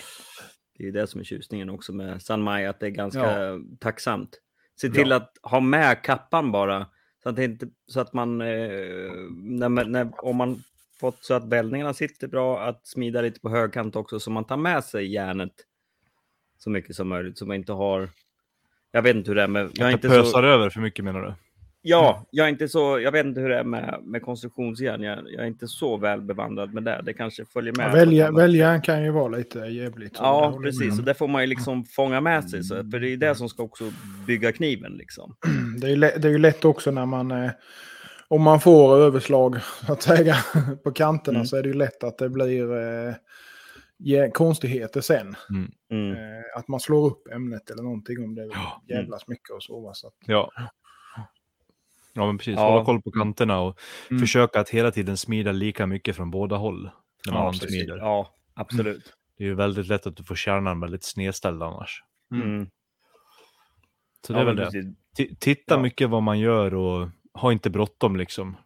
det är det som är tjusningen också med San Mai, att det är ganska tacksamt. Se till att ha med kappan bara, så att, inte, så att man, eh, när, när, om man fått så att bällningarna sitter bra, att smida lite på högkant också, så man tar med sig järnet så mycket som möjligt, så man inte har, jag vet inte hur det är med, jag är inte pösar så, över för mycket menar du? Ja, jag är inte så, jag vet inte hur det är med, med konstruktionsjärn, jag, jag är inte så väl bevandrad med det, det kanske följer med. Ja, välja, annat välja kan ju vara lite jävligt. Ja, precis. Och det får man ju liksom fånga med sig. Så, för det är ju det som ska också bygga kniven. Liksom. Det är, ju lätt, det är ju lätt också när man... Eh, om man får överslag att säga, på kanterna Mm. så är det ju lätt att det blir... Eh, konstigheter sen. Mm. Eh, att man slår upp ämnet eller någonting om det Ja. jävlas mycket och så. så att, Ja. Ja, men precis. Ja. Hålla koll på kanterna och Mm. försöka att hela tiden smida lika mycket från båda håll. När man Ja, handsmider. Ja, absolut. Det är ju väldigt lätt att du får kärnan väldigt snedställd annars. Mm. Så det är Ja, väl men det. Titta Ja. mycket vad man gör och ha inte bråttom liksom.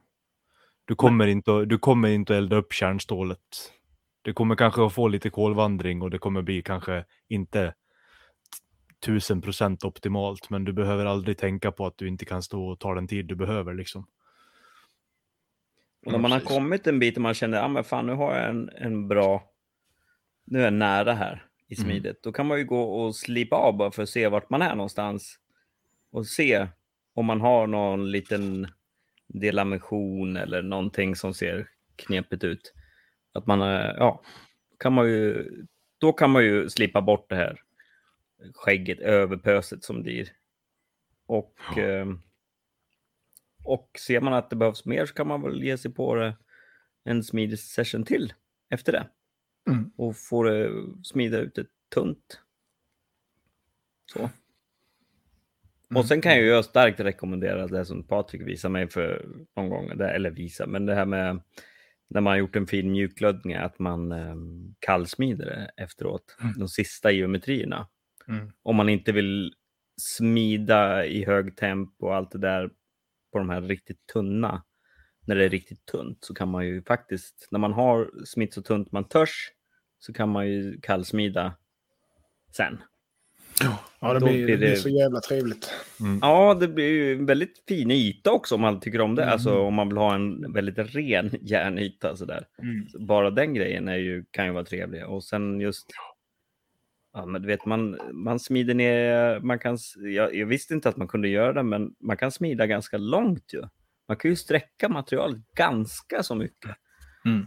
Du kommer, inte, att- du kommer inte att elda upp kärnstålet. Det kommer kanske att få lite kolvandring och det kommer bli kanske inte tusen procent optimalt, men du behöver aldrig tänka på att du inte kan stå och ta den tid du behöver liksom. Och när man har kommit en bit och man känner, ja men fan nu har jag en, en bra, nu är jag nära här i Mm. smidet. Då kan man ju gå och slipa av bara för att se vart man är någonstans. Och se om man har någon liten delamission eller någonting som ser knepigt ut. Att man, är- ja, kan man ju, då kan man ju slipa bort det här skägget, överpöset som blir. Och, ehm, och ser man att det behövs mer så kan man väl ge sig på det en smidig session till efter det. Mm. Och få det smida ut ett tunt. Så. Och sen kan jag ju starkt rekommendera det som Patrik visade mig för någon gång, eller visa, men det här med när man har gjort en fin mjukglödning, att man um, kallsmider det efteråt, de sista geometrierna. Mm. Om man inte vill smida i hög tempo och allt det där på de här riktigt tunna, när det är riktigt tunt, så kan man ju faktiskt, när man har smitt så tunt man törs, så kan man ju kallsmida sen. Ja, det blir, blir det blir så jävla trevligt. Ja, det blir ju en väldigt fin yta också om man tycker om det. Mm. Alltså om man vill ha en väldigt ren järnyta sådär. Mm. Så Bara den grejen är ju, kan ju vara trevlig. Och sen just... Ja, men du vet, man, man smider ner... Man kan, jag, jag visste inte att man kunde göra det, men man kan smida ganska långt ju. Man kan ju sträcka materialet ganska så mycket. Mm.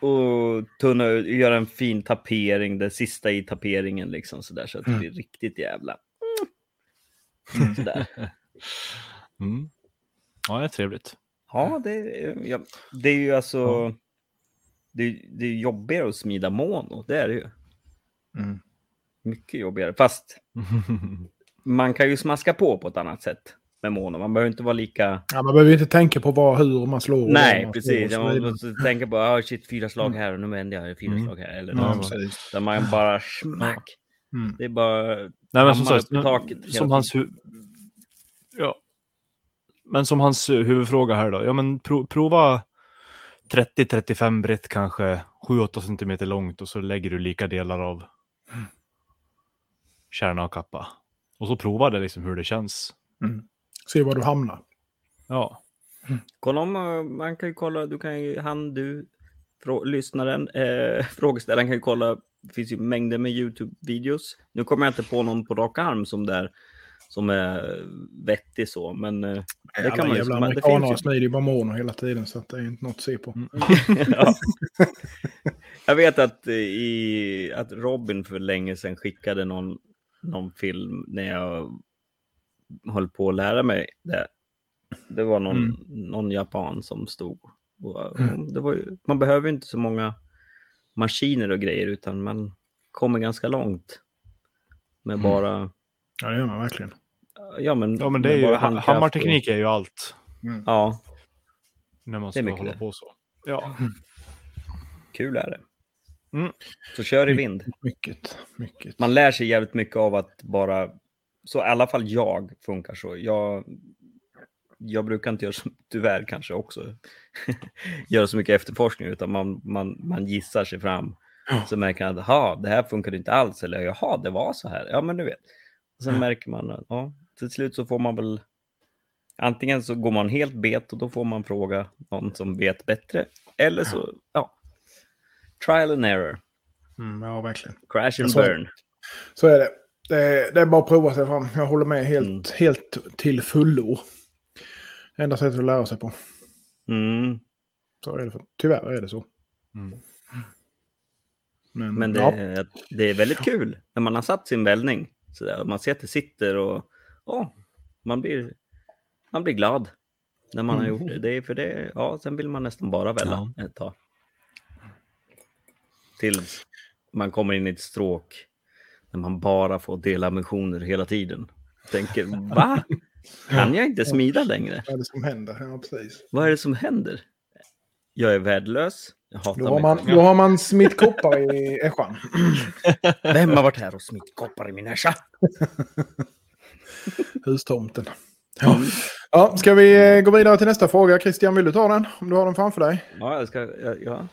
Och tunna ut, göra en fin tapering, det sista i taperingen liksom sådär. Så att det Mm. blir riktigt jävla... Mm. Sådär. Mm. Ja, det är trevligt. Ja, det, är- ja, det är ju alltså... Det, är- det är jobbigare att smida mono, det är det ju. Mm. Mycket jobbigare. Fast man kan ju smaska på på ett annat sätt med mono. Man behöver inte vara lika... Ja, man behöver inte tänka på vad, hur man slår. Nej, man precis. slår Man måste tänka på, ah, shit, fyra slag här och nu vänder jag fyra Mm. slag här. Eller Ja, något. Där man bara smack. Mm. Det är bara... Nej, men som sagt, taket som hans hu- ja. Men som hans eh, huvudfråga här då. Ja, men pro prova 30-35 brett kanske, 7-8 centimeter långt och så lägger du lika delar av kärna och kappa. Och så prova det liksom hur det känns. Mm. Se var du hamnar. Ja, Kolla om, eh, man kan ju kolla, du kan ju, han, du, frå, lyssnaren, eh, frågeställaren kan ju kolla, det finns ju mängder med YouTube-videos. Nu kommer jag inte på någon på rak arm som där, som är vettig så, men eh, det kan Alla man ju, det amerikaner smider ju bara mono hela tiden så att det är inte något att se på. ja. Jag vet att, eh, i, att Robin för länge sedan skickade någon, någon film när jag höll på att lära mig det. Det var någon, Mm. någon japan som stod. Och, Mm. det var ju, man behöver inte så många maskiner och grejer utan man kommer ganska långt. Med Mm. bara... Ja, det gör man verkligen. Ja men, ja men det är ju, hammarteknik är ju allt. Mm. Och, ja, När man ska hålla det. på så. Ja. kul är det. Mm. Så kör i vind. Mycket, mycket. man lär sig jävligt mycket av att bara, så i alla fall jag funkar så. Jag, jag brukar inte göra, så, tyvärr kanske också, göra så mycket efterforskning utan man, man, man gissar sig fram. Ja. Så märker man att "Ha, det här funkade inte alls eller jaha, det var så här. Ja, men du vet. Och sen Ja. märker man att ja, till slut så får man väl antingen så går man helt bet och då får man fråga någon som vet bättre. Eller så, ja, trial and error, Mm, ja, verkligen. crash and Jag sa- burn. Så är det. Det är, det är bara att prova sig fram. Jag håller med helt, Mm. helt till fullo. Enda sättet att lära sig på. Mm. Så är det. Tyvärr är det så. Mm. Men, Men det, ja. det är väldigt kul när man har satt sin vällning. Så där, man ser att det sitter och ja, man, blir, man blir glad när man har Mm. gjort det. det är för det, ja, sen vill man nästan bara välla ett tag. Tills man kommer in i ett stråk när man bara får dela missioner hela tiden. Tänker, va? Kan jag inte smida längre? Vad är det som händer? Ja, precis. Vad är det som händer? Jag är värdelös. Jag hatar Då har man, då har man smitt koppar i ässjan. Vem har varit här och smitt koppar i min ässja? Hustomten. Ja. Ja, ska vi eh, gå vidare till nästa fråga? Christian, vill du ta den? Om du har den framför dig. Ja, jag ska, ja, ja.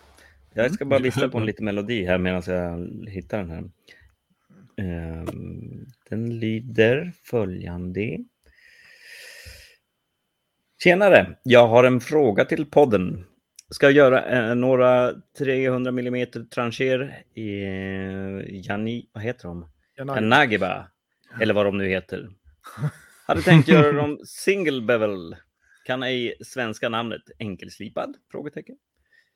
Jag ska bara vissla på en liten melodi här medan jag hittar den här. Ehm, Den lyder följande. Tjenare! Jag har en fråga till podden. Ska göra eh, några 300 mm trancher i eh, Jani, vad heter de? Nagiba, eller vad de nu heter. Hade tänkt göra dem single bevel. Kan ej svenska namnet enkelslipad? Frågetecken.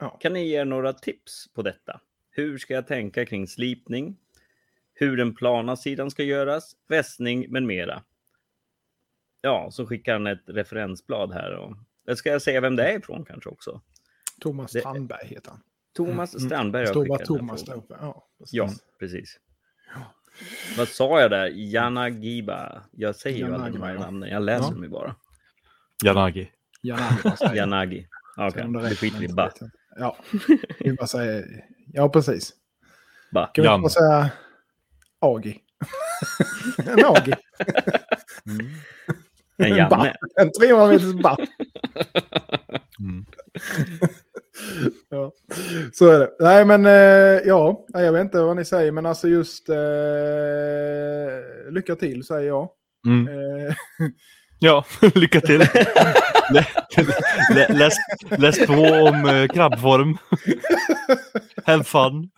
Ja. Kan ni ge några tips på detta? Hur ska jag tänka kring slipning? Hur den plana sidan ska göras? Vässning med mera. Ja, så skickar han ett referensblad här. Och... Ska jag säga vem det är ifrån kanske också? Thomas Det- Strandberg heter han. Thomas Mm. Strandberg bara skickat den här Thomas där uppe. Ja, precis. Ja, precis. Vad sa jag där? Janagiba. Jag säger ju aldrig de här ja. namnen. Jag läser Ja. dem ju bara. Janagi. Janagi, jag? Janagi. Ja, Okej, Om det skiter vi i. Ja, vi bara säger... Ja, precis. ba. Kan vi inte bara säga Agi? en Agi. En En. Janne. En 300 meters. Mm. Ja, så är det. Nej, men eh, ja, jag vet inte vad ni säger, men alltså just eh, lycka till säger jag. Mm. Ja, lycka till. lä, lä, läs, läs på om eh, krabbform. Have fun.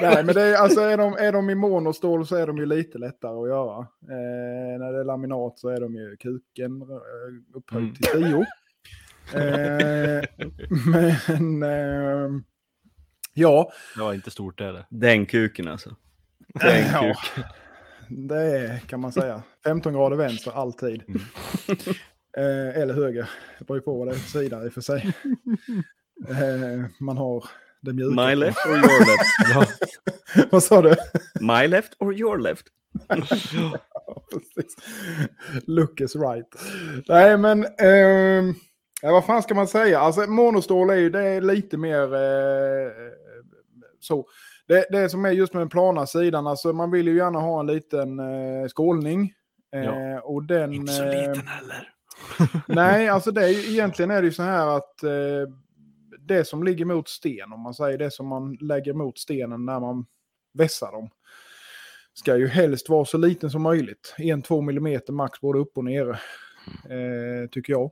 nej, men det är, alltså, är, de, är de i monostål så är de ju lite lättare att göra. Eh, när det är laminat så är de ju kuken eh, upphöjd Mm. till tio. Eh, men eh, ja, Det var inte stort är det. Den kuken alltså. Den Ja, kuk. Det är, kan man säga. 15 grader vänster alltid. Mm. Eh, eller höger. Det beror ju på vad det är för sida i och för sig. Eh, man har det mjuka. My left or your left? vad sa du? My left or your left? Ja, precis. Look is right. Nej, men... ja, vad fan ska man säga? Alltså, monostål är ju det är lite mer eh, så. Det, det som är just med den plana sidan, alltså man vill ju gärna ha en liten eh, skålning. Eh, Ja. Och den... Inte så eh, liten heller. Nej, alltså det är egentligen är det ju så här att eh, det som ligger mot sten, om man säger det som man lägger mot stenen när man vässar dem, ska ju helst vara så liten som möjligt. 1-2 millimeter max både upp och nere, eh, tycker jag.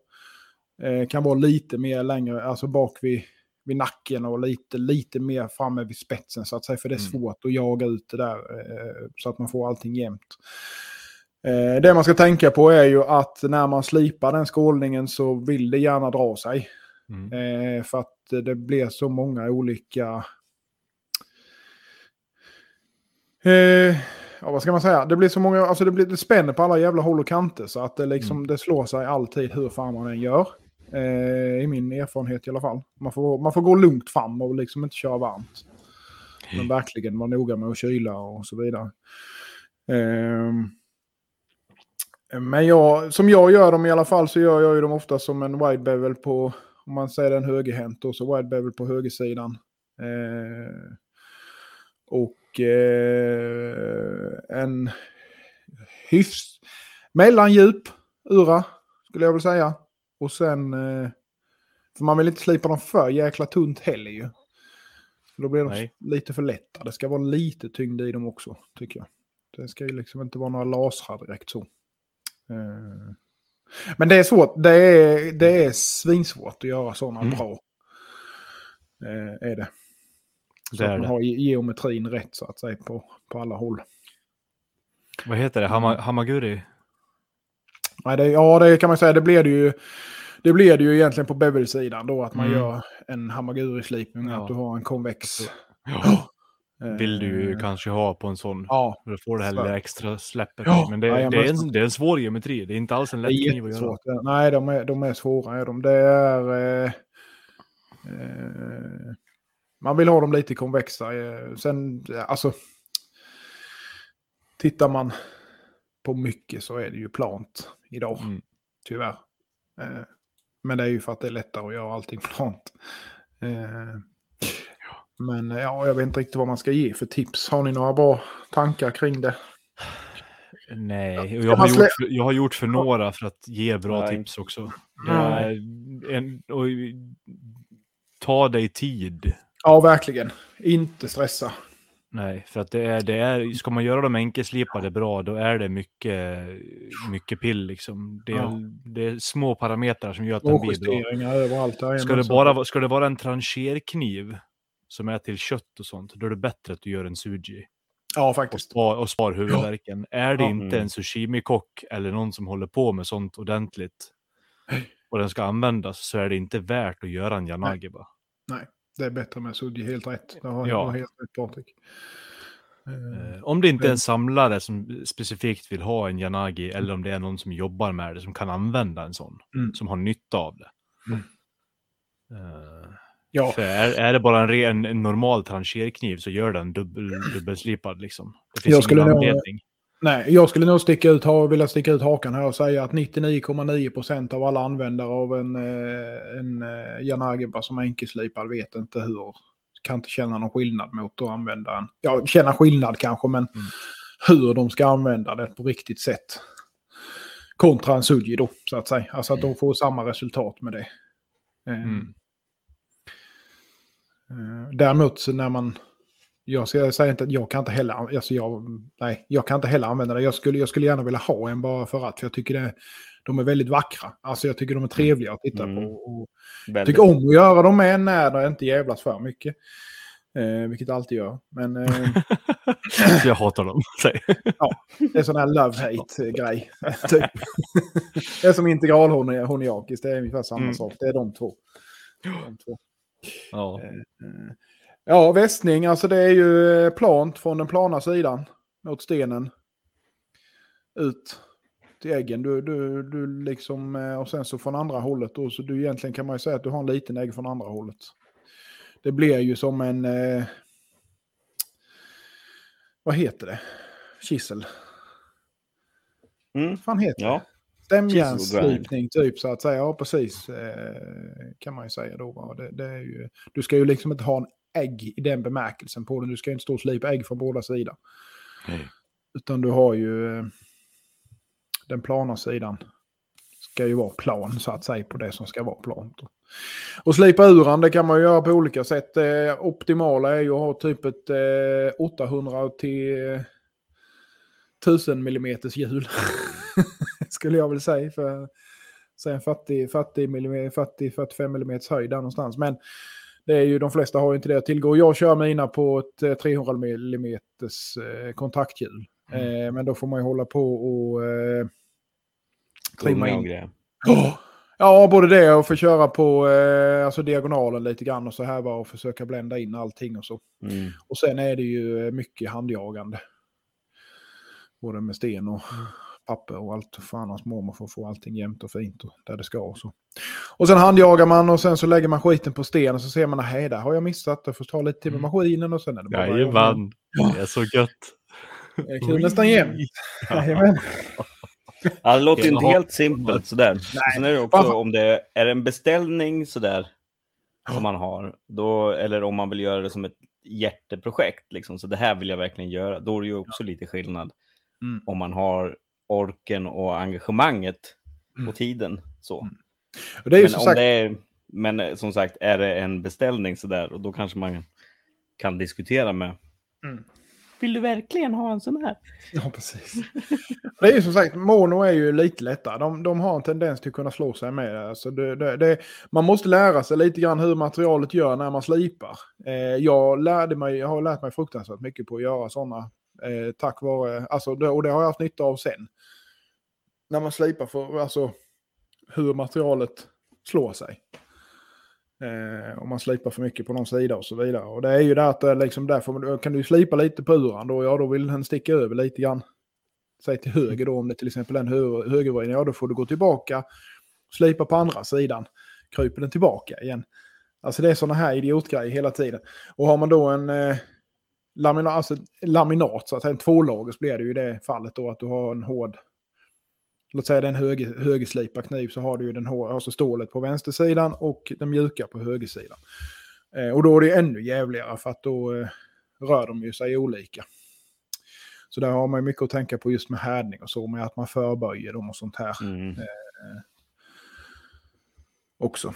Eh, kan vara lite mer längre, alltså bak vid, vid nacken och lite, lite mer framme vid spetsen så att säga. För det är Mm. svårt att jaga ut det där eh, så att man får allting jämnt. Eh, det man ska tänka på är ju att när man slipar den skålningen så vill det gärna dra sig. Mm. Eh, för att det blir så många olika... Ja, vad ska man säga? Det blir så många, alltså det, blir, det spänner på alla jävla håll och kanter så att det liksom, det slår sig alltid hur fan man än gör. Eh, I min erfarenhet i alla fall. Man får, man får gå lugnt fram och liksom inte köra varmt. Men verkligen vara noga med att kyla och så vidare. Ehm, men jag, som jag gör dem i alla fall så gör jag ju dem ofta som en wide bevel på, om man säger en högerhänt och så wide bevel på högersidan. Eh, och eh, en hyfs mellandjup ura skulle jag vilja säga. Och sen, eh, för man vill inte slipa dem för jäkla tunt heller ju. Då blir de Nej. lite för lätta. Det ska vara lite tyngd i dem också, tycker jag. Det ska ju liksom inte vara några lasrar direkt så. Eh, Men det är svårt. Det är, det är svinsvårt att göra sådana Mm. bra. Eh, Är det. Så Det att är man det. har ge- geometrin rätt så att säga på, på alla håll. Vad heter det? Hama, hamaguri? Nej, det, ja, det kan man säga. Det blir det ju, det blir det ju egentligen på bevel-sidan då. Att man Mm. gör en hamaguri-slipning. Ja. Att du har en konvex. Ja. eh, Vill du ju kanske ha på en sån. Ja, För då får du Så. hellre extra släppet. Ja, Men det, jag det, är en, det är en svår geometri. Det är inte alls en det lätt kniv att göra. Nej, de är, de är svåra. Är de. Det är... Eh, eh, Man vill ha dem lite konvexa. eh, Sen, alltså... Tittar man på mycket så är det ju plant idag. Mm. Tyvärr. Eh, Men det är ju för att det är lättare att göra allting plant. Eh, Men ja, jag vet inte riktigt vad man ska ge för tips. Har ni några bra tankar kring det? Nej, jag har, slä- gjort för, jag har gjort för några för att ge bra Nej. tips också. Eh, En, och, ta dig tid. Ja, verkligen. Inte stressa. Nej, för att det är, det är, ska man göra dem enkelslipade bra, då är det mycket, mycket pill liksom. Det är, Ja. det är små parametrar som gör att den blir bra. Ska det, bara, vara- ska det vara en trancherkniv som är till kött och sånt, då är det bättre att du gör en suji. Ja, och faktiskt. spar, och spar huvudvärken. Är det Ja. inte Mm. en sushimi-kock eller någon som håller på med sånt ordentligt och den ska användas så är det inte värt att göra en yanagi bara. Det är bättre med Sudji, helt rätt. Det har Ja. helt rätt Patrik. Eh, Om det inte är en samlare som specifikt vill ha en yanagi eller om det är någon som jobbar med det som kan använda en sån, Mm. som har nytta av det. Mm. Eh, Ja, är, är det bara en, ren, en normal trancherkniv så gör den dubbel, dubbelslipad liksom. Det finns Jag ingen skulle nog- anledning. Nej, jag skulle nog sticka ut, ha, vilja sticka ut hakan här och säga att 99,9% av alla användare av en, eh, en eh, Yanagiba som är enkelslipad vet inte hur, kan inte känna någon skillnad mot att använda en, ja, känna skillnad kanske, men Mm. hur de ska använda det på riktigt sätt. Kontra en Sudji då, så att säga. Alltså att de får samma resultat med det. Eh, Mm. Däremot så när man... Jag ska- jag säger inte att jag kan inte heller, alltså jag, nej, jag kan inte heller använda det. Jag skulle, jag skulle gärna vilja ha en bara för att. För jag tycker det, de är väldigt vackra. Alltså jag tycker de är trevliga att titta Mm. på. Och jag Väldigt. tycker om att göra dem med när det inte jävlas för mycket. Eh, vilket det alltid gör. Men eh, jag hatar dem. säg. det är sån här love-hate-grej. typ. det är som integralhoniakis, det är ungefär samma Mm. sak. Det är de två. De två. ja. Eh, Ja, västning, alltså det är ju eh, plant från den plana sidan mot stenen. Ut till äggen. Du, du, du liksom, eh, och sen så från andra hållet då, så du egentligen kan man ju säga att du har en liten ägg från andra hållet. Det blir ju som en, eh, vad heter det? Kissel. Mm. Vad fan heter det? Ja. Stämjärnsslipning typ så att säga. Ja, precis. Eh, kan man ju säga då. Det, det är ju, du ska ju liksom inte ha en ägg i den bemärkelsen på den. Du ska inte stå och slipa ägg från båda sidor. Nej. Utan du har ju eh, den plana sidan. Ska ju vara plan så att säga på det som ska vara plant. Och slipa ur den, det kan man ju göra på olika sätt. Eh, optimala är ju att ha typ ett eh, 800 till eh, 1000 millimeters hjul. Skulle jag väl säga. För sen 40, 40, mm, 40 45 mm höjd där någonstans. Men det är ju, de flesta har ju inte det att tillgå. Jag kör mina på ett eh, 300 mm eh, kontakthjul. Eh, men då får man ju hålla på och eh, trimma in. Ja, Ja, både det och få köra på eh, alltså diagonalen lite grann och så här bara och försöka blända in allting och så. Mm. Och sen är det ju mycket handjagande. Både med sten och papper och allt. Fan hans mormor får få allting jämnt och fint och där det ska. Och, så. och sen handjagar man och sen så lägger man skiten på sten och så ser man att där har jag missat. Jag får ta lite till med maskinen och sen är det bara... Jajamän, det är så gött. Jag kunde nästan jämt. Jajamän. Ja, det låter inte helt simpelt sådär. Sen är det också om det är en beställning sådär som man har, då, eller om man vill göra det som ett hjärteprojekt, liksom, så det här vill jag verkligen göra, då är det ju också lite skillnad Mm. om man har orken och engagemanget Mm. och tiden. Så. Och det är ju Men, som om sagt... det är, men eh, som sagt, är det en beställning sådär, och då kanske man kan diskutera med Mm. Vill du verkligen ha en sån här? Ja, precis. Det är ju som sagt, mono är ju lite lättare. De, de har en tendens till att kunna slå sig med det. Alltså det, det, det. Man måste lära sig lite grann hur materialet gör när man slipar. Eh, jag, lärde mig, jag har lärt mig fruktansvärt mycket på att göra sådana. Eh, tack vare, alltså det, och det har jag haft nytta av sen. När man slipar för alltså, hur materialet slår sig. Eh, om man slipar för mycket på någon sida och så vidare. Och det är ju eh, liksom, där att liksom därför kan du slipa lite på uran då, ja då vill den sticka över lite grann. Säg till höger då om det till exempel är en hö högervridning, ja då får du gå tillbaka, slipa på andra sidan, kryper den tillbaka igen. Alltså det är sådana här idiotgrejer hela tiden. Och har man då en eh, laminat, alltså laminat, så att säga, en tvålager, så blir det ju i det fallet då att du har en hård... Låt säga det är en höger, högerslipad kniv så har du ju den hår, alltså stålet på vänstersidan och den mjuka på högersidan. Eh, och då är det ännu jävligare för att då eh, rör de ju sig olika. Så där har man ju mycket att tänka på just med härdning och så, med att man förböjer dem och sånt här Mm. också.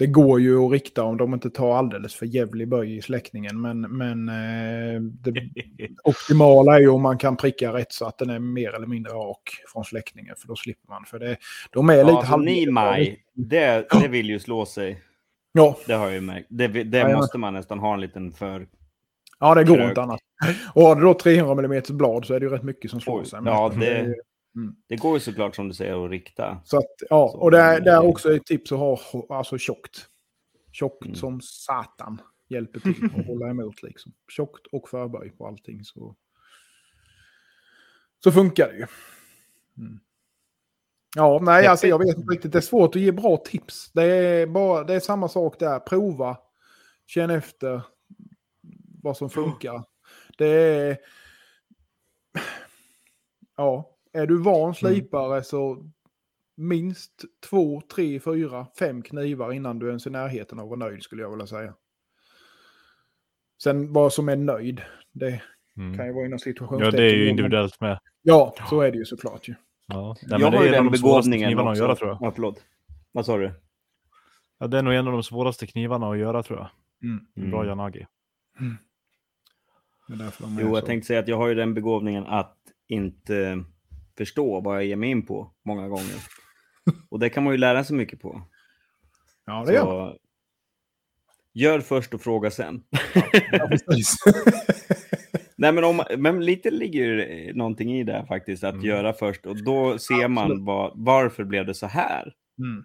Det går ju att rikta om de inte tar alldeles för jävlig böj i släckningen, men, men eh, det optimala är ju om man kan pricka rätt så att den är mer eller mindre rak från släckningen, för då slipper man. För det, de är lite Ja, alltså, halv- Nimai, det, det vill ju slå sig. Ja, Det har jag ju märkt. Det, det Jajamän. måste man nästan ha en liten för... ja, det går Krök. inte annat. Och har du då 300 mm blad så är det ju rätt mycket som slår Oj, sig. ja, det- Mm. Det går ju såklart som du säger att rikta. Så att, ja, Så, och det är, det är också ett tips att ha alltså tjockt. Tjockt Mm. som satan hjälper till att hålla emot liksom. Tjockt och förböj på allting så, så funkar det ju. Mm. Ja, nej, alltså jag vet inte riktigt. Det är svårt att ge bra tips. Det är, bara, det är samma sak där. Prova, känn efter vad som funkar. Det är... Ja, är du van slipare så minst två, tre, fyra, fem knivar innan du ens är i närheten av att vara nöjd skulle jag vilja säga. Sen vad som är nöjd, det Mm. kan ju vara inom Ja, situationstecken. det är ju individuellt med. Ja, så är det ju såklart ju. Ja. Nej, jag har är ju en av den de svåraste begåvningen knivarna att också. göra tror jag. Ja, förlåt. Vad sa du? Ja, det är nog en av de svåraste knivarna att göra tror jag. Mm. Bra Mm. De är Jo, jag så. tänkte säga att jag har ju den begåvningen att inte förstå vad jag ger mig in på många gånger. Och det kan man ju lära sig mycket på. Ja, det gör man. Gör först och fråga sen. Ja, precis. Nej, men, om, men lite ligger någonting i det faktiskt, att Mm. göra först. Och då ser man vad, varför blev det så här. mm.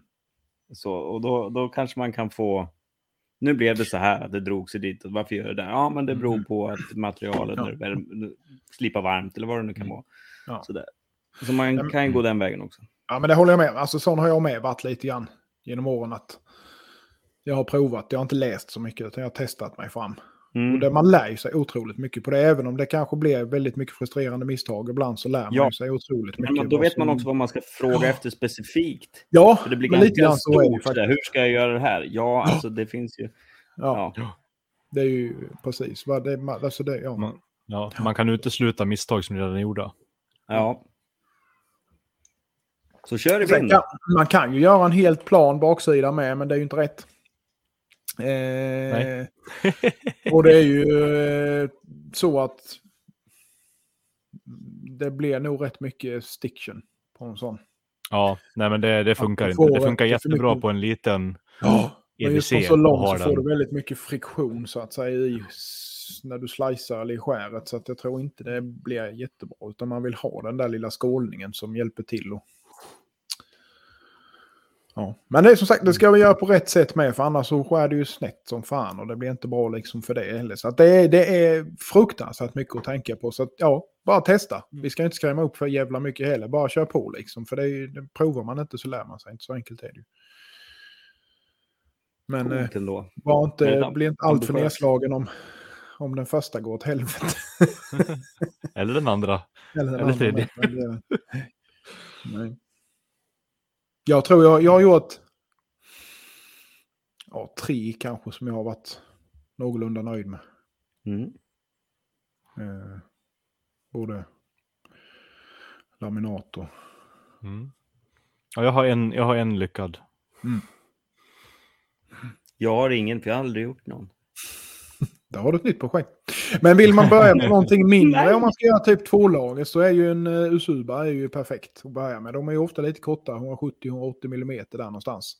Så, och då, då kanske man kan få... Nu blev det så här, att det drog sig dit. Och varför gör det det? Ja, men det beror Mm. på att materialet Ja. slipar varmt eller vad det nu kan Mm. vara. Ja. Sådär. Så man men- kan ju gå den vägen också. Ja, men det håller jag med. Alltså sån har jag med varit lite grann genom åren. att Jag har provat, jag har inte läst så mycket, utan jag har testat mig fram. Och Mm. det, man lär ju sig otroligt mycket på det, även om det kanske blir väldigt mycket frustrerande misstag ibland så lär man Ja. ju sig otroligt mycket. Men man, då vet man också vad man ska fråga efter specifikt. Ja, För det blir men lite grann så är det faktiskt. Hur ska jag göra det här? Ja, alltså det finns ju... Ja, Ja. det är ju precis. Det, man- alltså det, ja. Man, ja, man kan utesluta misstag som redan är gjorda. ja. Så kör i kan, man kan ju göra en helt plan baksida med, men det är ju inte rätt. Eh, och det är ju eh, så att det blir nog rätt mycket stiction på en sån. Ja, nej men det, det funkar inte. Det funkar jättebra mycket- på en liten Ja, men just EDC. på så och långt så får den. du väldigt mycket friktion så att säga i när du slicear eller i skäret. Så att jag tror inte det blir jättebra. Utan man vill ha den där lilla skålningen som hjälper till. Och... Ja. Men det är som sagt, det ska vi göra på rätt sätt med. För annars så skär det ju snett som fan. Och det blir inte bra liksom för det heller. Så att det, är, det är fruktansvärt mycket att tänka på. Så att ja, bara testa. Vi ska inte skrämma upp för jävla mycket heller. Bara kör på liksom. För det, är, det provar man inte så lär man sig. Inte så enkelt är det ju. Men... eh, var inte, bli inte alltför nedslagen om, om den första går åt helvete. Eller den andra. Eller, den Eller andra tredje. Nej. Jag tror jag, jag har gjort ja, tre kanske som jag har varit någorlunda nöjd med. Mm. Eh, både laminat och... Mm. Ja, jag, har en, jag har en lyckad. Jag har ingen, för jag har aldrig gjort någon. Där har du ett nytt projekt. Men vill man börja med någonting mindre, om man ska göra typ två lager, så är ju en uh, Usuba är ju perfekt att börja med. De är ju ofta lite korta, 170-180 mm där någonstans.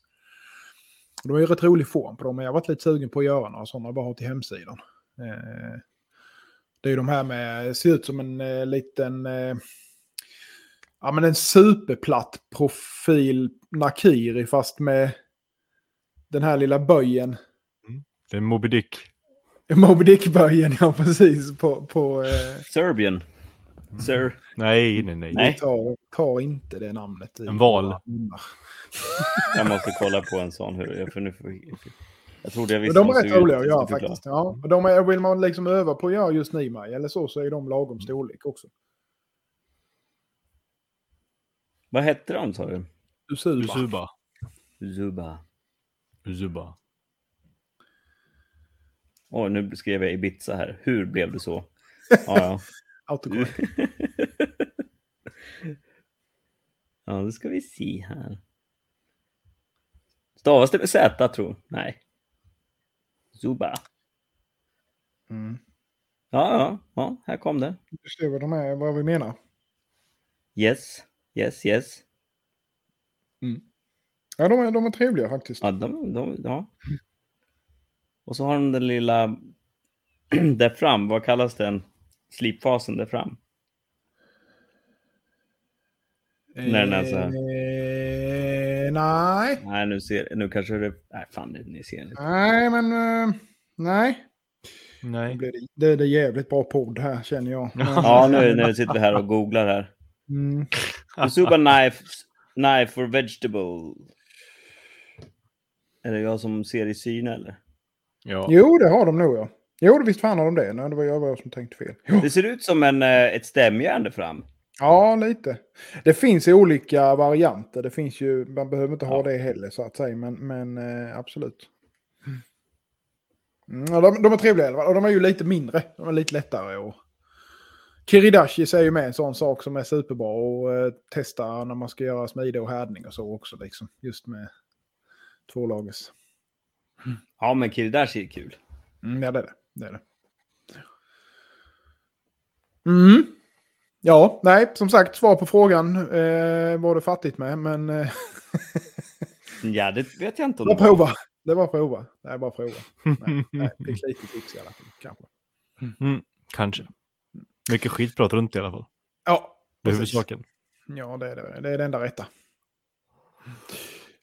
De är ju rätt rolig form på dem, men jag har varit lite sugen på att göra några sådana bara till hemsidan. Eh, det är ju de här med, ser ut som en eh, liten, eh, ja men en superplatt profil Nakiri fast med den här lilla böjen Det är Moby Dick. Moby Dick-böjen, ja precis. På, på, eh, Serbian. Sir. Nej, nej, nej. Nej. ta, ta inte det namnet. En val. Jag måste kolla på en sån. Hur, för nu får, Jag trodde jag Men visste de hur är de rätt roliga att göra faktiskt. Ja. Och de är, vill man liksom öva på att göra just Nimai eller så, så är de lagom storlek också. Vad hette de sa du? Usuba. Usuba. Zuba. Usuba. Åh, nu skrev jag Ibiza här. Hur blev det så? Ja, ja. Ja, då ska vi se här. Stavas det med Z, tror Nej. Zuba. Mm. Ja, ja, ja, här kom det. Du ser vad de är, vad vi menar. Yes, yes, yes. Ja, de är, de är trevliga faktiskt. Ja, de, de, ja. Och så har de den lilla där fram, vad kallas den? Slipfasen där fram. När den är så här. Eh, nej. Nej, nu, ser, nu kanske det... Nej, fan, det- ni ser inte. Nej, men eh, nej. Det, Nej. det, det är det jävligt bra podd här känner jag. Ja, nu, nu sitter vi här och googlar här. mm, Usuba knife, knife for vegetable. Är det jag som ser i syn eller? Ja. jo, det har de nog ja. Jo, visst fan har de det. Nej, det var jag som tänkte fel. Jo. Det ser ut som en, eh, ett stämjärn där fram. Ja, lite. Det finns i olika varianter. Det finns ju, man behöver inte ha det heller så att säga, men, men eh, absolut. Mm, ja, de, de är trevliga. Och de är ju lite mindre. De är lite lättare. Och... Kiridashis är ju med en sån sak som är superbra att eh, testa när man ska göra smide och härdning och så också. Liksom. Just med tvålagers. Ja, men Kiridashi är kul. Mm, ja, det är det. det, är det. Mm. Ja, nej, som sagt, svar på frågan eh, var det fattigt med, men eh, Ja, det vet jag inte om det det var prova. Det var prova. Det är bara prova. Nej, nej, fick lite tips i alla fall, kanske. Mm, kanske. Mycket skitprat runt i alla fall. Ja, Det är huvudsaken. Ja, det är det. Det är det enda rätta.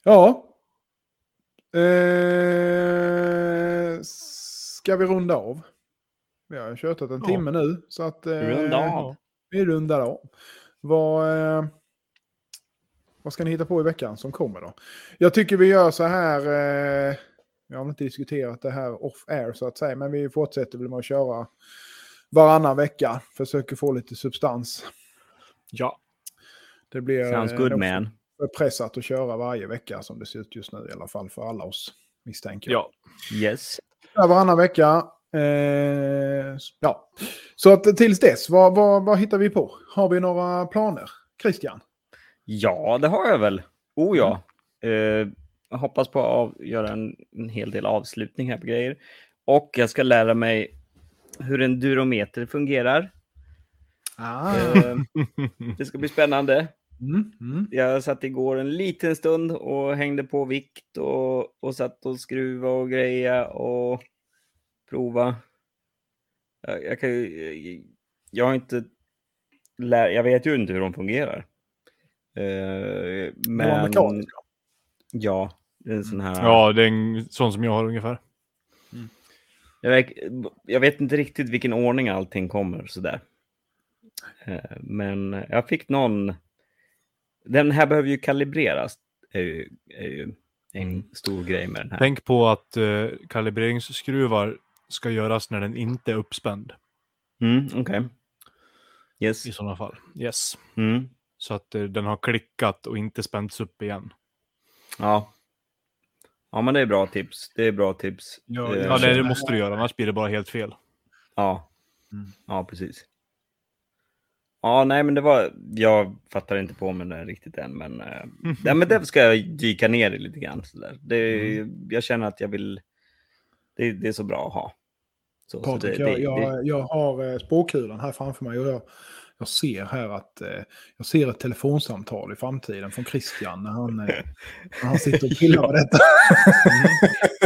Ja. Eh, ska vi runda av? Vi har kört en Ja. timme nu, så att... Eh, Runda av. Vi rundar av. Vad, eh, vad ska ni hitta på i veckan som kommer då? Jag tycker vi gör så här. Eh, jag har inte diskuterat det här off air så att säga, men vi fortsätter väl med att köra varannan vecka. Försöker få lite substans. Ja. Det blir Sounds eh, good man. Pressat att köra varje vecka som det ser ut just nu i alla fall för alla oss misstänker jag. Ja. Yes. Varannan vecka. Eh, ja. Så att tills dess, vad, vad, vad hittar vi på? Har vi några planer? Christian? Ja, det har jag väl. Oh ja. Mm. Eh, jag hoppas på att göra en, en hel del avslutning här på grejer. Och jag ska lära mig hur en durometer fungerar. Ah. Eh, det ska bli spännande. Mm, mm. Jag satt igår en liten stund och hängde på vikt och, och satt och skruva och greja och prova. Jag, jag kan ju, jag har inte lär, jag vet ju inte hur de fungerar. Det var men mekaniskt. ja, det är en sån här. ja, det är en sån som jag har ungefär. Jag, vet, jag vet inte riktigt vilken ordning allting kommer sådär. Eh, Men jag fick någon... Den här behöver ju kalibreras. Är ju, är ju en Mm. stor grej med den här. Tänk på att uh, kalibreringsskruvar ska göras när den inte är uppspänd Mm, Okej. Yes. i sådana fall. Yes. Mm. Så att eh, den har klickat och inte spänts upp igen. Ja. Ja, men det är bra tips. Det är bra tips. Ja, Eh, Ja, det, det måste du göra, annars blir det bara helt fel. Ja. Mm. Ja, precis. Ja, nej, men det var... Jag fattar inte på mig det riktigt än, men... eh, nej, men det ska jag dyka ner i lite grann. Så där. Det, Mm. Jag känner att jag vill... Det, det är så bra att ha. Så, så Patrik, det, jag, det, det, jag, jag har eh, spåkulan här framför mig och jag, jag ser här att eh, jag ser ett telefonsamtal i framtiden från Christian när han, när han sitter och pillar med detta.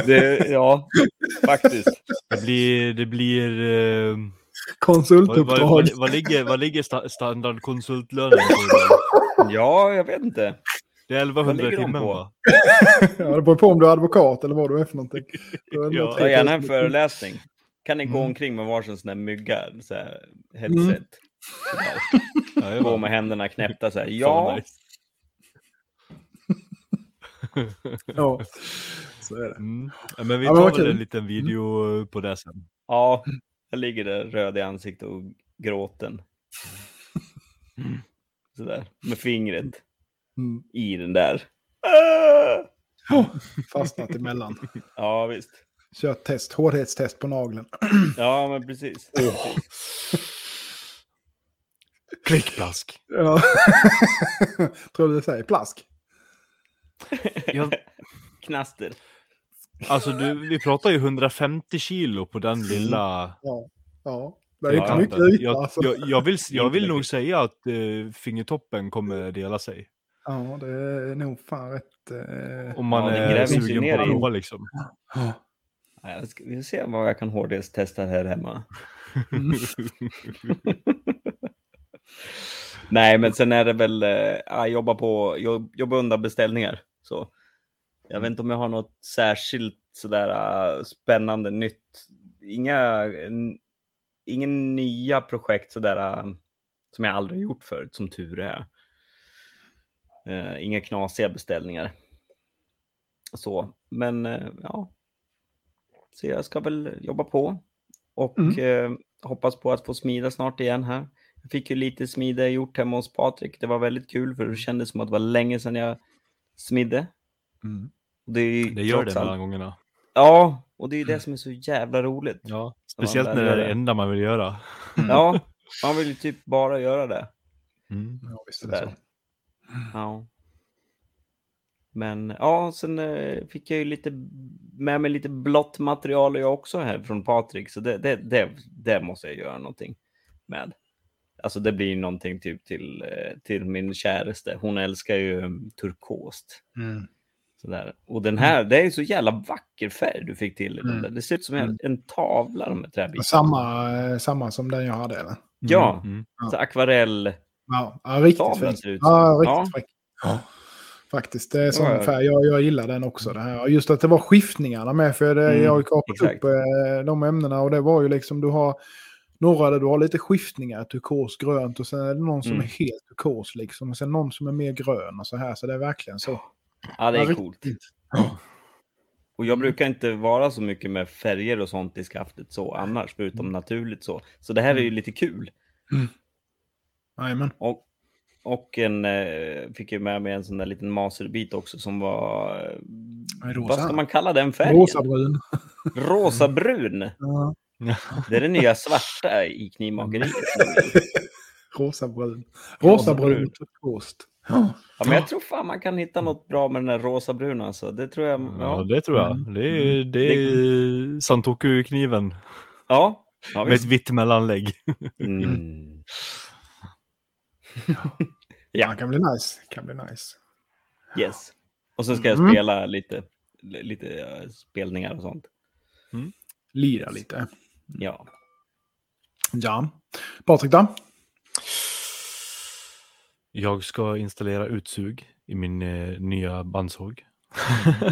det, ja, faktiskt. Det blir... Det blir eh, Konsultuppdrag. vad, vad, vad ligger, vad ligger sta, standardkonsultlönen på? Ja, jag vet inte. Det är Vad 1100 ligger de timmen på? va? Ja, det beror på om du är advokat eller vad du är för någonting. Är Ja, Ta gärna 3000. en föreläsning. Kan ni gå Mm. omkring med varsin sån här mygga, så här, headset? Sådär. Ja, Gå med händerna knäppta så här. Ja. Ja. Så är det. Mm. Men vi Ja, men tar väl en liten video på det sen. Ja, jag ligger där röd i ansiktet och gråten. Sådär, med fingret Mm. i den där. Ah! Fastnat emellan. Ja, visst. Kört test, hårdhetstest på nageln. Ja, men precis. Klickplask. Ja. Tror du det säger plask? Ja, Knaster. Alltså du, vi pratar ju 150 kilo på den lilla... Ja. Ja. Det är inte Ja, mycket jag, yta. jag, alltså. jag, jag vill, jag vill nog säga att eh, fingertoppen kommer dela sig. Ja, det är nog fan rätt... Eh... Om man Ja, är sugen på att prova liksom. Ja. Ja, jag ska, vi får se vad jag kan hårdhetstesta här hemma. Nej, men sen är det väl eh, jag jobba på, jobb, jobba undan beställningar. Så jag vet inte om jag har något särskilt sådär eh, spännande nytt. Inga, ingen nya projekt sådär eh, som jag aldrig gjort förut, som tur är. Eh, inga knasiga beställningar. Så, men eh, ja. Så jag ska väl jobba på och eh, hoppas på att få smida snart igen här. Jag fick ju lite smide gjort hemma hos Patrik. Det var väldigt kul för det kändes som att det var länge sedan jag smidde. Mm. Det, är Det gör det mellan gångerna. Ja, och det är ju det som är så jävla roligt. Ja, speciellt när det är det enda man vill göra. Ja, man vill ju typ bara göra det. Mm. Ja, visst är det så. Ja. Men ja, sen eh, fick jag ju lite med mig lite blått material jag också här från Patrik, så det, det, det, det måste jag göra någonting med. Alltså det blir någonting typ till, eh, till min käraste. Hon älskar ju turkost. Mm. Sådär. Och den här, det är ju så jävla vacker färg du fick till Mm. Det ser ut som en, en tavla de här träbitarna. Samma, eh, samma som den jag hade, eller? Ja, Mm. så akvarell. Ja, ja riktigt fint. Ja, riktigt Ja. fräck. Ja. Faktiskt, det är sån Ja, ja. färg. Jag, jag gillar den också. Det här. Just att det var skiftningarna med, för det, Mm, jag har ju kapat exakt. upp eh, de ämnena och det var ju liksom, du har några där du har lite skiftningar, turkos, grönt och sen är det någon som Mm. är helt turkos liksom. Och sen någon som är mer grön och så här, så det är verkligen så. Ja, det är coolt. Och jag brukar inte vara så mycket med färger och sånt i skaftet så annars, förutom naturligt så. Så det här är ju lite kul. Jajamän. Och, och en, eh, fick ju med mig en sån där liten masterbit också som var... eh, Rosa. Vad ska man kalla den färgen? Rosabrun. Rosabrun. Ja, Det är det nya svarta i knivmakeriet. rosabrun. Rosabrun. Turkost. Ja. Ja, men jag tror fan man kan hitta något bra med den där rosabruna alltså. Det tror jag. Ja, Ja, det tror jag. Det är, det är Santoku-kniven ja. ja med ett vitt mellanlägg. Mm. Ja, kan bli nice. Kan bli nice. Yes. Och så ska jag Mm. spela lite, lite eh, spelningar och sånt. Lira lite. Ja. Ja. Patrik då? Jag ska installera utsug i min eh, nya bandsåg.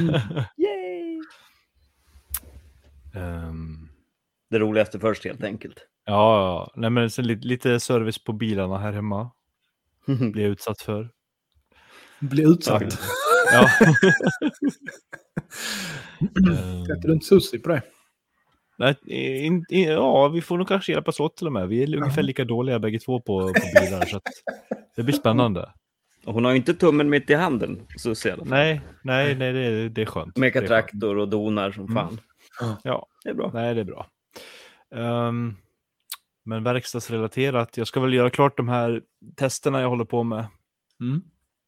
Yay! Ehm, Det roligaste först helt enkelt. ja, ja. nej men sen lite, lite service på bilarna här hemma. Blir jag utsatt för. Bli utsatt. Ja. Ehm, Äter du inte sushi på det? nej, in, in, ja, vi får nog kanske hjälpas åt till och med. Vi är ungefär lika dåliga bägge två på, på bilar. så att det blir spännande. Och hon har ju inte tummen mitt i handen. Så ser jag. Nej, nej, nej, det, det är skönt. Mekar Det är skönt. traktor och donar som fan. Ja, Det är bra. nej, det är bra. Ehm, men verkstadsrelaterat, jag ska väl göra klart de här testerna jag håller på med. Mm.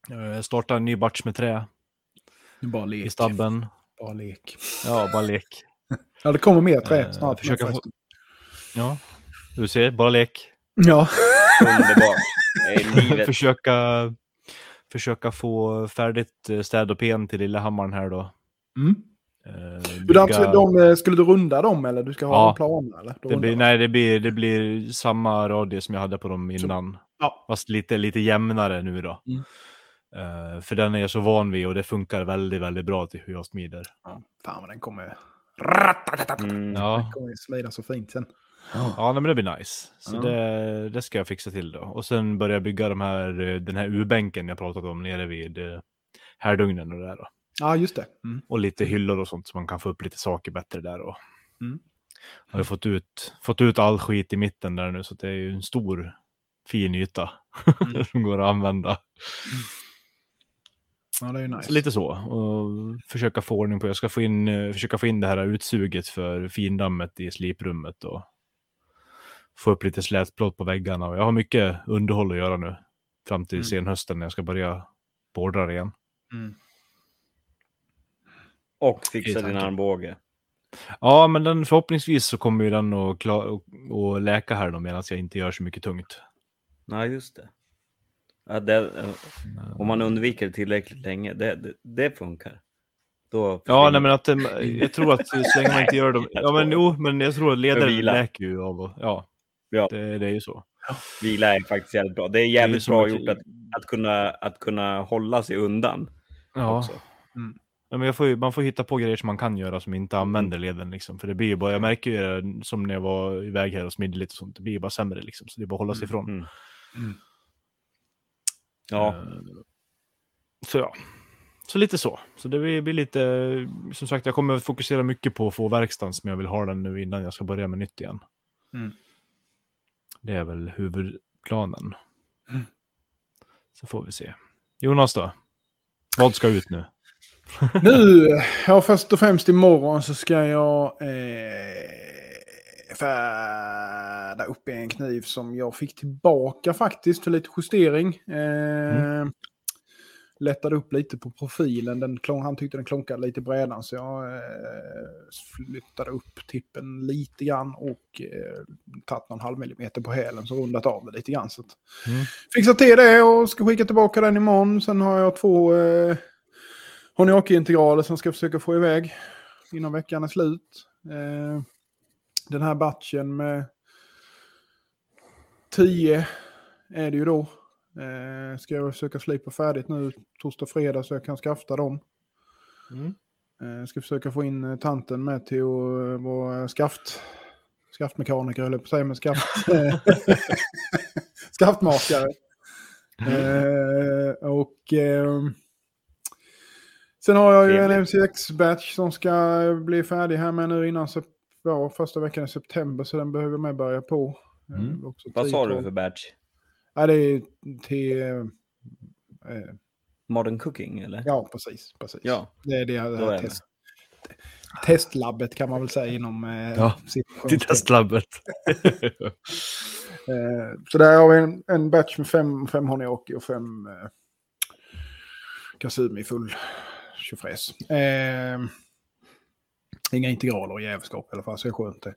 Jag startar en ny batch med trä bara lek. i stabben. Bara lek. Ja, bara lek. Ja, det kommer mer trä Eh, snart. försöka få-. Ja, du ser, bara lek. Ja. Underbart. Livet. försöka, försöka få färdigt eh, städ och pen till Lillehammaren här då. Mm. Hur bygga- de, de, eh, skulle du runda dem eller du ska ha Ja. en plan? Eller? Det blir, nej, det blir, det blir samma radie som jag hade på dem innan. Ja. Fast lite, lite jämnare nu då. Mm. Eh, för den är jag så van vid och det funkar väldigt, väldigt bra till hur jag smider. Ja. Fan vad den kommer... Mm. Ja, Den kommer smida så fint sen. ja men det blir nice. Så Ja. det, det ska jag fixa till då. Och sen börja bygga de här, den här U-bänken jag pratat om nere vid eh, härdugnen och det där då. Ja, just det. Mm. Och lite hyllor och sånt så man kan få upp lite saker bättre där. Och Mm. Har ju fått ut, fått ut all skit i mitten där nu så det är ju en stor fin yta Mm. som går att använda. Ja, det är ju nice. Så lite så. Och försöka få ordning på, jag ska få in, eh, försöka få in det här utsuget för findammet i sliprummet och få upp lite slätplåt på väggarna. Och jag har mycket underhåll att göra nu fram till Mm. senhösten när jag ska börja bordra igen. Mm. Och fixa din armbåge. Ja, men den, förhoppningsvis så kommer ju den att, kla- att, att läka här då medan jag inte gör så mycket tungt. Nej, just det. Ja, det eh, om man undviker det tillräckligt länge, det, det, det funkar. Då Ja, nej, men att eh, jag tror att så länge man inte gör dem. Ja, men jo, men jag tror att ledaren vila. läker ju av och, ja, Ja. det, det är ju så. Vila är faktiskt jävligt bra. Det är Det är jävligt bra att- gjort att, att, kunna, att kunna hålla sig undan. Ja. också. Ja, men jag får ju, man får hitta på grejer som man kan göra som inte använder leden. Liksom. För det blir ju bara, jag märker ju det, som när jag var iväg här och smidde lite och sånt, det blir ju bara sämre liksom. Så det är bara att hålla sig ifrån. Mm. Mm. Ja, Eh, Så ja, så lite så. Så det blir, blir lite, som sagt, jag kommer fokusera mycket på att få verkstaden som jag vill ha den nu innan jag ska börja med nytt igen. Mm. Det är väl huvudplanen. Mm. Så får vi se. Jonas då? Vad ska ut nu? Nu, ja först och främst imorgon så ska jag eh, färda upp en kniv som jag fick tillbaka faktiskt för lite justering. Eh, Lättade upp lite på profilen. Den han tyckte den klonkade lite brädan så jag eh, flyttade upp tippen lite grann och eh, tagit någon halv millimeter på hälen så rundat av det lite grann. Så att, Mm. Fixat till det och ska skicka tillbaka den imorgon. Sen har jag två eh, Honiaki-integraler som ska försöka få iväg innan veckan är slut. Eh, den här batchen med 10 är det ju då. Eh, ska jag försöka slipa färdigt nu torsdag, fredag så jag kan skafta dem. Mm. Eh, ska försöka få in eh, tanten med till att uh, vara skaft, skaftmekaniker, eller på att säga, men skaft, skaftmakare. Eh, och ehm, sen har jag ju en MCX-batch som ska bli färdig här med nu innan ja, första veckan i september, så den behöver jag med börja på. Eh, Mm. vad sa du 10-12. för batch? Ja, det är till... Eh, Modern cooking eller? ja, precis. precis. Ja. Det är det Då här är det. test, testlabbet kan man väl säga inom eh, Ja, Till testlabbet. Eh, så där har vi en, en batch med fem, fem Honiaki och fem eh, Kasumi full tjofräs. Eh, inga integraler och jävelskap i alla fall, så det är skönt det.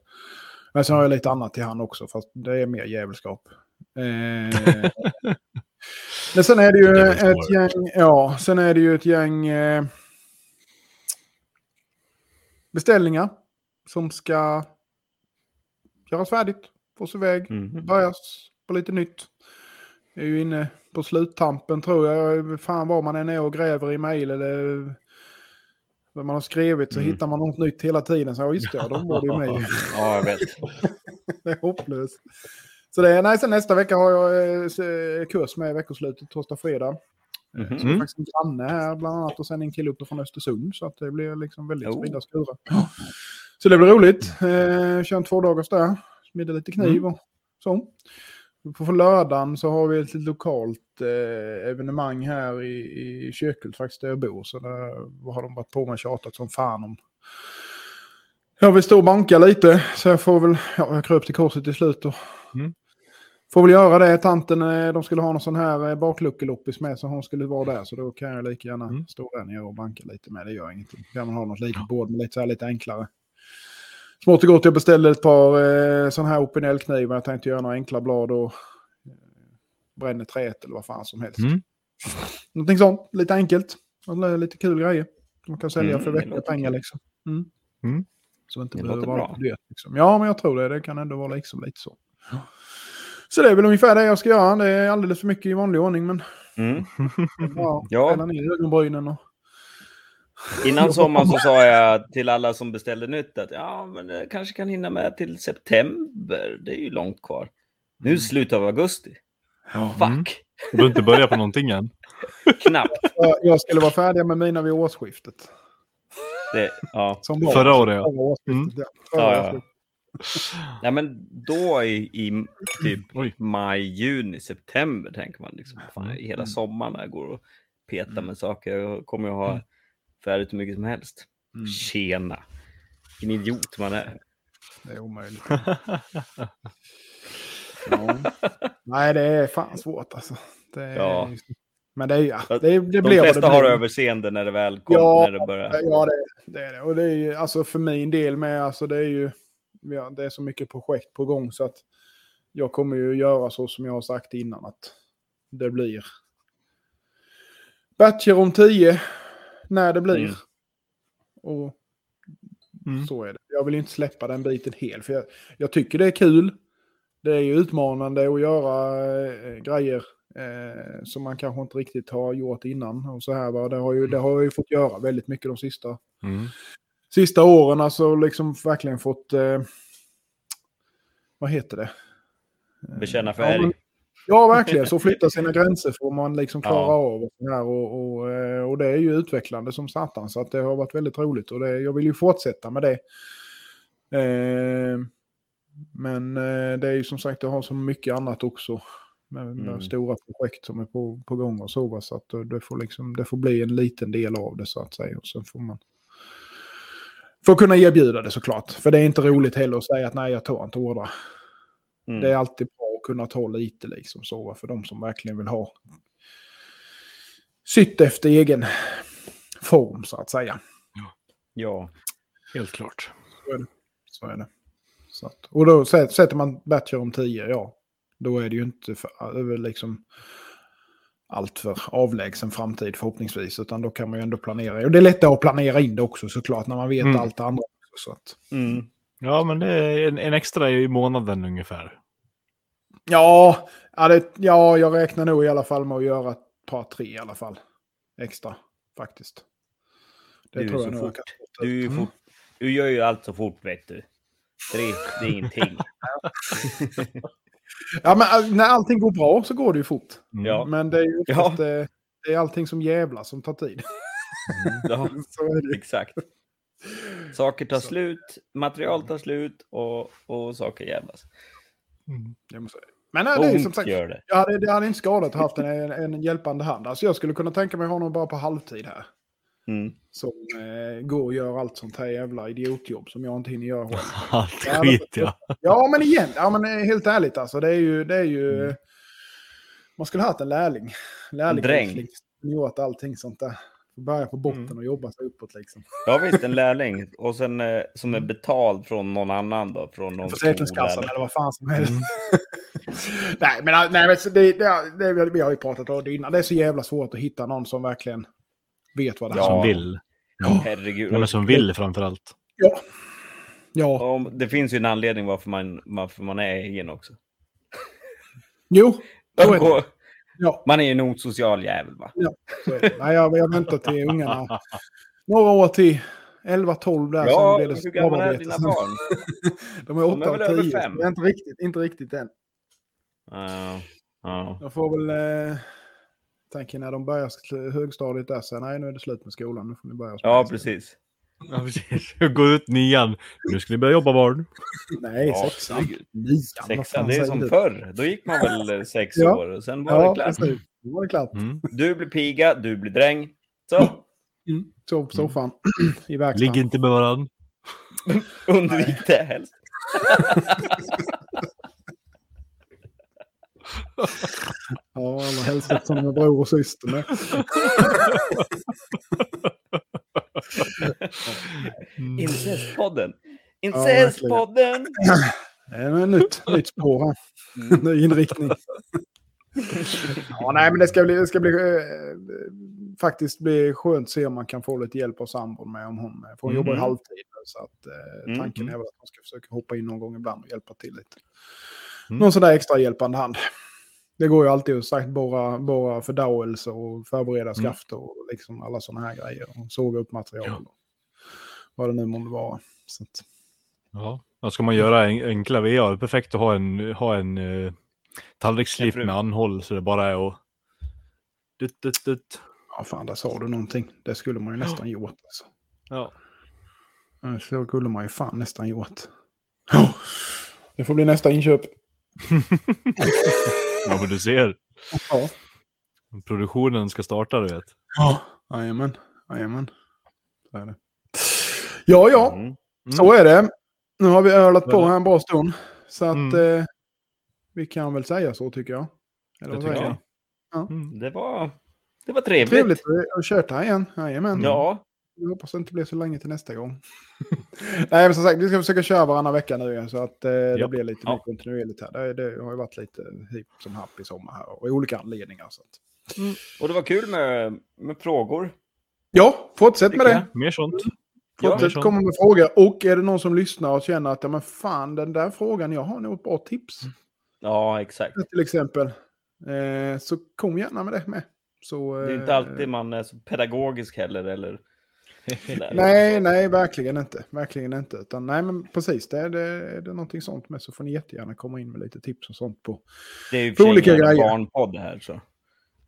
Men sen har jag lite annat till han också, fast det är mer jävelskap. Eh, men sen är det ju Det ett gäng, ja, sen är det ju ett gäng eh, beställningar som ska göras färdigt, fås iväg Mhm. börjas på lite nytt. Jag är ju inne på sluttampen tror jag. Fan vad man än är och gräver i mejl eller vad man har skrivit så Mm. hittar man något nytt hela tiden. Så ja, just det, de var det ju med. Ja, jag vet. det är hopplöst. Så det är, nej, sen nästa vecka har jag eh, kurs med veckoslutet, torsdag, fredag. Mhm. Så det är faktiskt en granne här bland annat och sen en kille uppe från Östersund. Så att det blir liksom väldigt Oh. spridda skurar. Så det blir roligt. Eh, kör en två dagars där. Smidde lite kniv och så. På lördagen så har vi ett lokalt eh, evenemang här i, i Kökult faktiskt där jag bor. Så där har de varit på mig och tjatat som fan om. Jag vill stå och banka lite så jag får väl, ja jag kröp till korset till slut och Mm. Får väl göra det. Tanten, eh, de skulle ha någon sån här eh, bakluckeloppis med så hon skulle vara där så då kan jag lika gärna Mm. stå där nere och banka lite med. Det gör ingenting. Kan man ha något litet bord med lite, så här, lite enklare. Smått och gott, jag beställde ett par eh, sådana här OPNL-knivar. Jag tänkte göra några enkla blad och eh, bränner träet eller vad fan som helst. Mm. Någonting sånt, lite enkelt. Lite kul grejer. Man kan sälja Mm, för vettiga pengar liksom. Mm. Mm. Så det inte Det behöver vara dyrt. Liksom. Ja, men jag tror det. Det kan ändå vara liksom lite så. Så det är väl ungefär det jag ska göra. Det är alldeles för mycket i vanlig ordning, men Mm. ja, Ja. fälla ner ögonbrynen och... Innan sommaren så sa jag till alla som beställde nytt att ja, men det kanske kan hinna med till september. Det är ju långt kvar. Nu är det slutet av augusti. Ja. Fuck! Mm. Du behöver inte börja på någonting än. Knappt. Jag- Jag skulle vara färdig med mina vid årsskiftet. Det, ja. Som var, Förra året, ja. Ja. Förra Ja, ja. Nej, men då i, i typ Oj. maj, juni, september tänker man liksom. Fan, Mm. hela sommaren när jag går och petar med saker. Jag kommer ju ha färdigt hur mycket som helst. Mm. Tjena. Vilken idiot man är. Det är omöjligt. ja. Nej, det är fan svårt alltså. Det är, Ja. Men det, är, ja, det, det De blir vad flesta det har blir. överseende när det väl kommer. Ja, när det börjar. Ja, det, det är det. Och det är ju, alltså för min del med, alltså det är ju, ja, det är så mycket projekt på gång så att jag kommer ju göra så som jag har sagt innan att det blir batcher om tio när det blir. Mm. Och Mm. så är det. Jag vill ju inte släppa den biten helt för jag, jag tycker det är kul. Det är ju utmanande att göra eh, grejer eh, som man kanske inte riktigt har gjort innan. Och så här, va? Det, har ju, det har jag ju fått göra väldigt mycket de sista, Mm. Sista åren. Alltså liksom verkligen fått... Eh, vad heter det? Bekänna Ja, färg. men- Ja, verkligen. Så flytta sina gränser får man liksom klara Ja. av. Och, här, och, och, eh, och det är ju utvecklande som satan. Så att det har varit väldigt roligt. Och det, jag vill ju fortsätta med det. Eh, men eh, det är ju som sagt, jag har så mycket annat också. Med, med Mm. stora projekt som är på, på gång och så. Så att det får, liksom, det får bli en liten del av det så att säga. Och sen får man får kunna erbjuda det såklart. För det är inte roligt heller att säga att nej, jag tar inte ordrar. Mm. Det är alltid bra att kunna ta lite liksom så för de som verkligen vill ha sitt efter egen form så att säga. Ja. Helt klart. Så är det. Så att, och då sä- sätter man batcher om 10, ja. Då är det ju inte för, över liksom allt för avlägsen framtid förhoppningsvis. Utan då kan man ju ändå planera. Och det är lättare att planera in det också såklart när man vet Mm. allt det andra. Så att, Mm. Ja, men det är en, en extra i månaden ungefär. ja, ja, det, ja, jag räknar nog i alla fall med att göra ett par, tre i alla fall. Extra faktiskt. Det Du är tror så jag nog jag fort. kan få Du, Mm. fort. du gör ju allt så fort vet du. Tre, det är ingenting. Ja, men äh, när allting går bra så går det ju fort. Mm. Ja. Men det är ju Ja. oftast, det, det är allting som jävla som tar tid. ja, så är det. exakt. Saker tar Så. slut, material tar slut och, och saker jävlas. Mm. Ja, är det. Men äh, det är som sagt, gör det. jag hade, det hade inte skadat att haft en, en, en hjälpande hand. Alltså jag skulle kunna tänka mig honom bara på halvtid här. Mm. Som eh, går och gör allt sånt här jävla idiotjobb som jag inte hinner göra själv. Allt Ja, skit ja. Ja, men igen, ja, men eh, helt ärligt alltså. Det är ju... Det är ju Mm. Man skulle ha haft en lärling. Lärling Dräng. Liksom, som gjort allting sånt där. Börja på botten Mm. och jobba sig uppåt liksom. Ja visst, en lärling. Och sen eh, som är betald från någon annan då. Från någon Försäkringskassan skola eller vad fan som helst. Mm. nej, men, nej, men det, det, det, vi har ju pratat om det innan. Det är så jävla svårt att hitta någon som verkligen vet vad det Ja. handlar Som om. vill. Herregud. Eller som vill framförallt. Ja. Ja, Om- Det finns ju en anledning varför man, varför man är egen också. jo. Så är det. Och Ja, Man är ju en osocial jävel va? så är det. Nej, jag, jag väntar till ungarna. Några år till 11-12 där. Ja, sen hur gamla är dina barn? De är De är 8 väl och över 10. fem? Det är inte riktigt, inte riktigt än. Ja, ja. Jag får väl... Eh, tänker när de börjar högstadiet där, så nej nu är det slut med skolan. Nu får ni börja ja, precis. Ja, precis. Gå ut nian. Nu ska ni börja jobba barn. Nej, Ja, sexan. Nian, Sexan, det är som du? förr. Då gick man väl eh, sex Ja. år och sen var Ja, det klart. precis. Då var det klart. Mm. Du blir piga, du blir dräng. Så, Mm. Sov på soffan i verkstaden. Ligg inte med varandra. undvik det helst. Ja, allra helst eftersom är bror och syster med. Mm. Incestpodden. Incestpodden! Det är ett nytt, nytt spår här. Mm. Ny inriktning. ja, nej, men det ska bli, det ska bli eh, faktiskt bli skönt att se om man kan få lite hjälp av sambon med om hon, för hon jobbar ju Mhm. halvtid. nu, Så att, eh, Mm, tanken mm. är väl att man ska försöka hoppa in någon gång ibland och hjälpa till lite. Mm. Någon sån där extra hjälpande hand. Det går ju alltid att sagt borra, borra fördauelse och förbereda Mm. skafter och liksom alla sådana här grejer. Och såga upp material. Ja. Vad det nu måste vara. Så att, Ja. Vad ska man göra en, enkla VA? Perfekt att ha en, ha en tallriksslip En fru. med anhåll så det bara är att Dutt, dutt, dutt. Ja, fan, där sa du någonting. Det skulle man ju nästan gjort. Alltså. Ja. Det skulle man ju fan nästan gjort. Ja, Det får bli nästa inköp. ja, men du ser. Ja. Produktionen ska starta, du vet. Ja, jajamän. Jajamän. Så är det. Ja, ja. Mm. Så är det. Nu har vi ölat på här en bra stund. Så att Mm. eh, vi kan väl säga så tycker jag. Eller Det vad tycker säger jag. ni? Mm. Det var, det var trevligt. Trevligt att här igen. Jajamän. Ja, Jag hoppas det inte blir så länge till nästa gång. Nej, men som sagt, vi ska försöka köra varannan vecka nu igen, så att eh, det blir lite Ja. mer kontinuerligt här. Det, det har ju varit lite hipp som happ i sommar här och olika anledningar. Så att... och det var kul med, med frågor. Ja, fortsätt med det. Mer sånt. Ja, Fortsätt så. komma med frågor. Och är det någon som lyssnar och känner att ja, men fan, den där frågan, jag har nog ett bra tips. Ja, exakt. Till exempel. Eh, så kom gärna med det med. Så, Det är eh, inte alltid man är så pedagogisk heller. Eller... Nej, nej, verkligen inte. Verkligen inte. Utan, nej, men precis. Det, det, är det någonting sånt med så får ni jättegärna komma in med lite tips och sånt på. Det är ju för olika olika en grejer. barnpodd här. Så.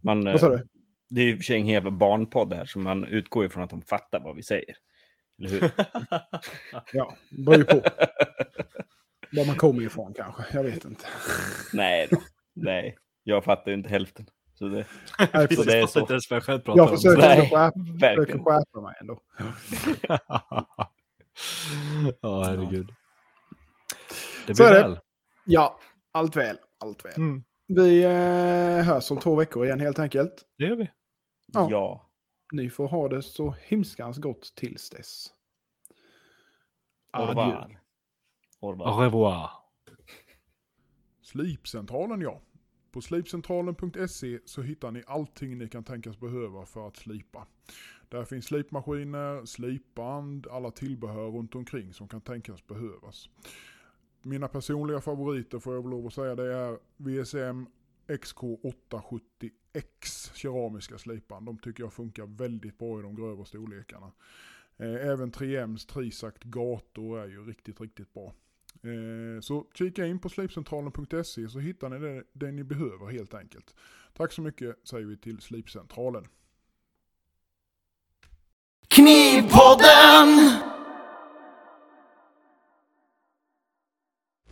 Man, Vad sa eh, du? Det är ju för sig en jävla barnpodd här, så man utgår ifrån att de fattar vad vi säger. Eller hur? Ja, det beror ju på. Var man kommer ifrån kanske. Jag vet inte. Nej då. Nej, jag fattar ju inte hälften. Så det, Nej, Så det är så. inte ens jag själv Jag om. försöker, skärpa, försöker verkligen. skärpa mig ändå. ja, herregud. Det Så blir är det. väl. Ja, allt väl. Allt väl. Mm. Vi eh, hörs om två veckor igen helt enkelt. Det gör vi. Ja. ja. Ni får ha det så himskans gott tills dess. Revoir. Au revoir. Au revoir. Slipcentralen ja. På slipcentralen.se så hittar ni allting ni kan tänkas behöva för att slipa. Där finns slipmaskiner, slipband, alla tillbehör runt omkring som kan tänkas behövas. Mina personliga favoriter får jag väl lov att säga det är VSM XK870X keramiska slipband. De tycker jag funkar väldigt bra i de grövre storlekarna. Eh, även 3Ms Trisact gator är ju riktigt, riktigt bra. Eh, så kika in på slipcentralen.se så hittar ni det, det ni behöver helt enkelt. Tack så mycket säger vi till Slipcentralen. Knivpodden!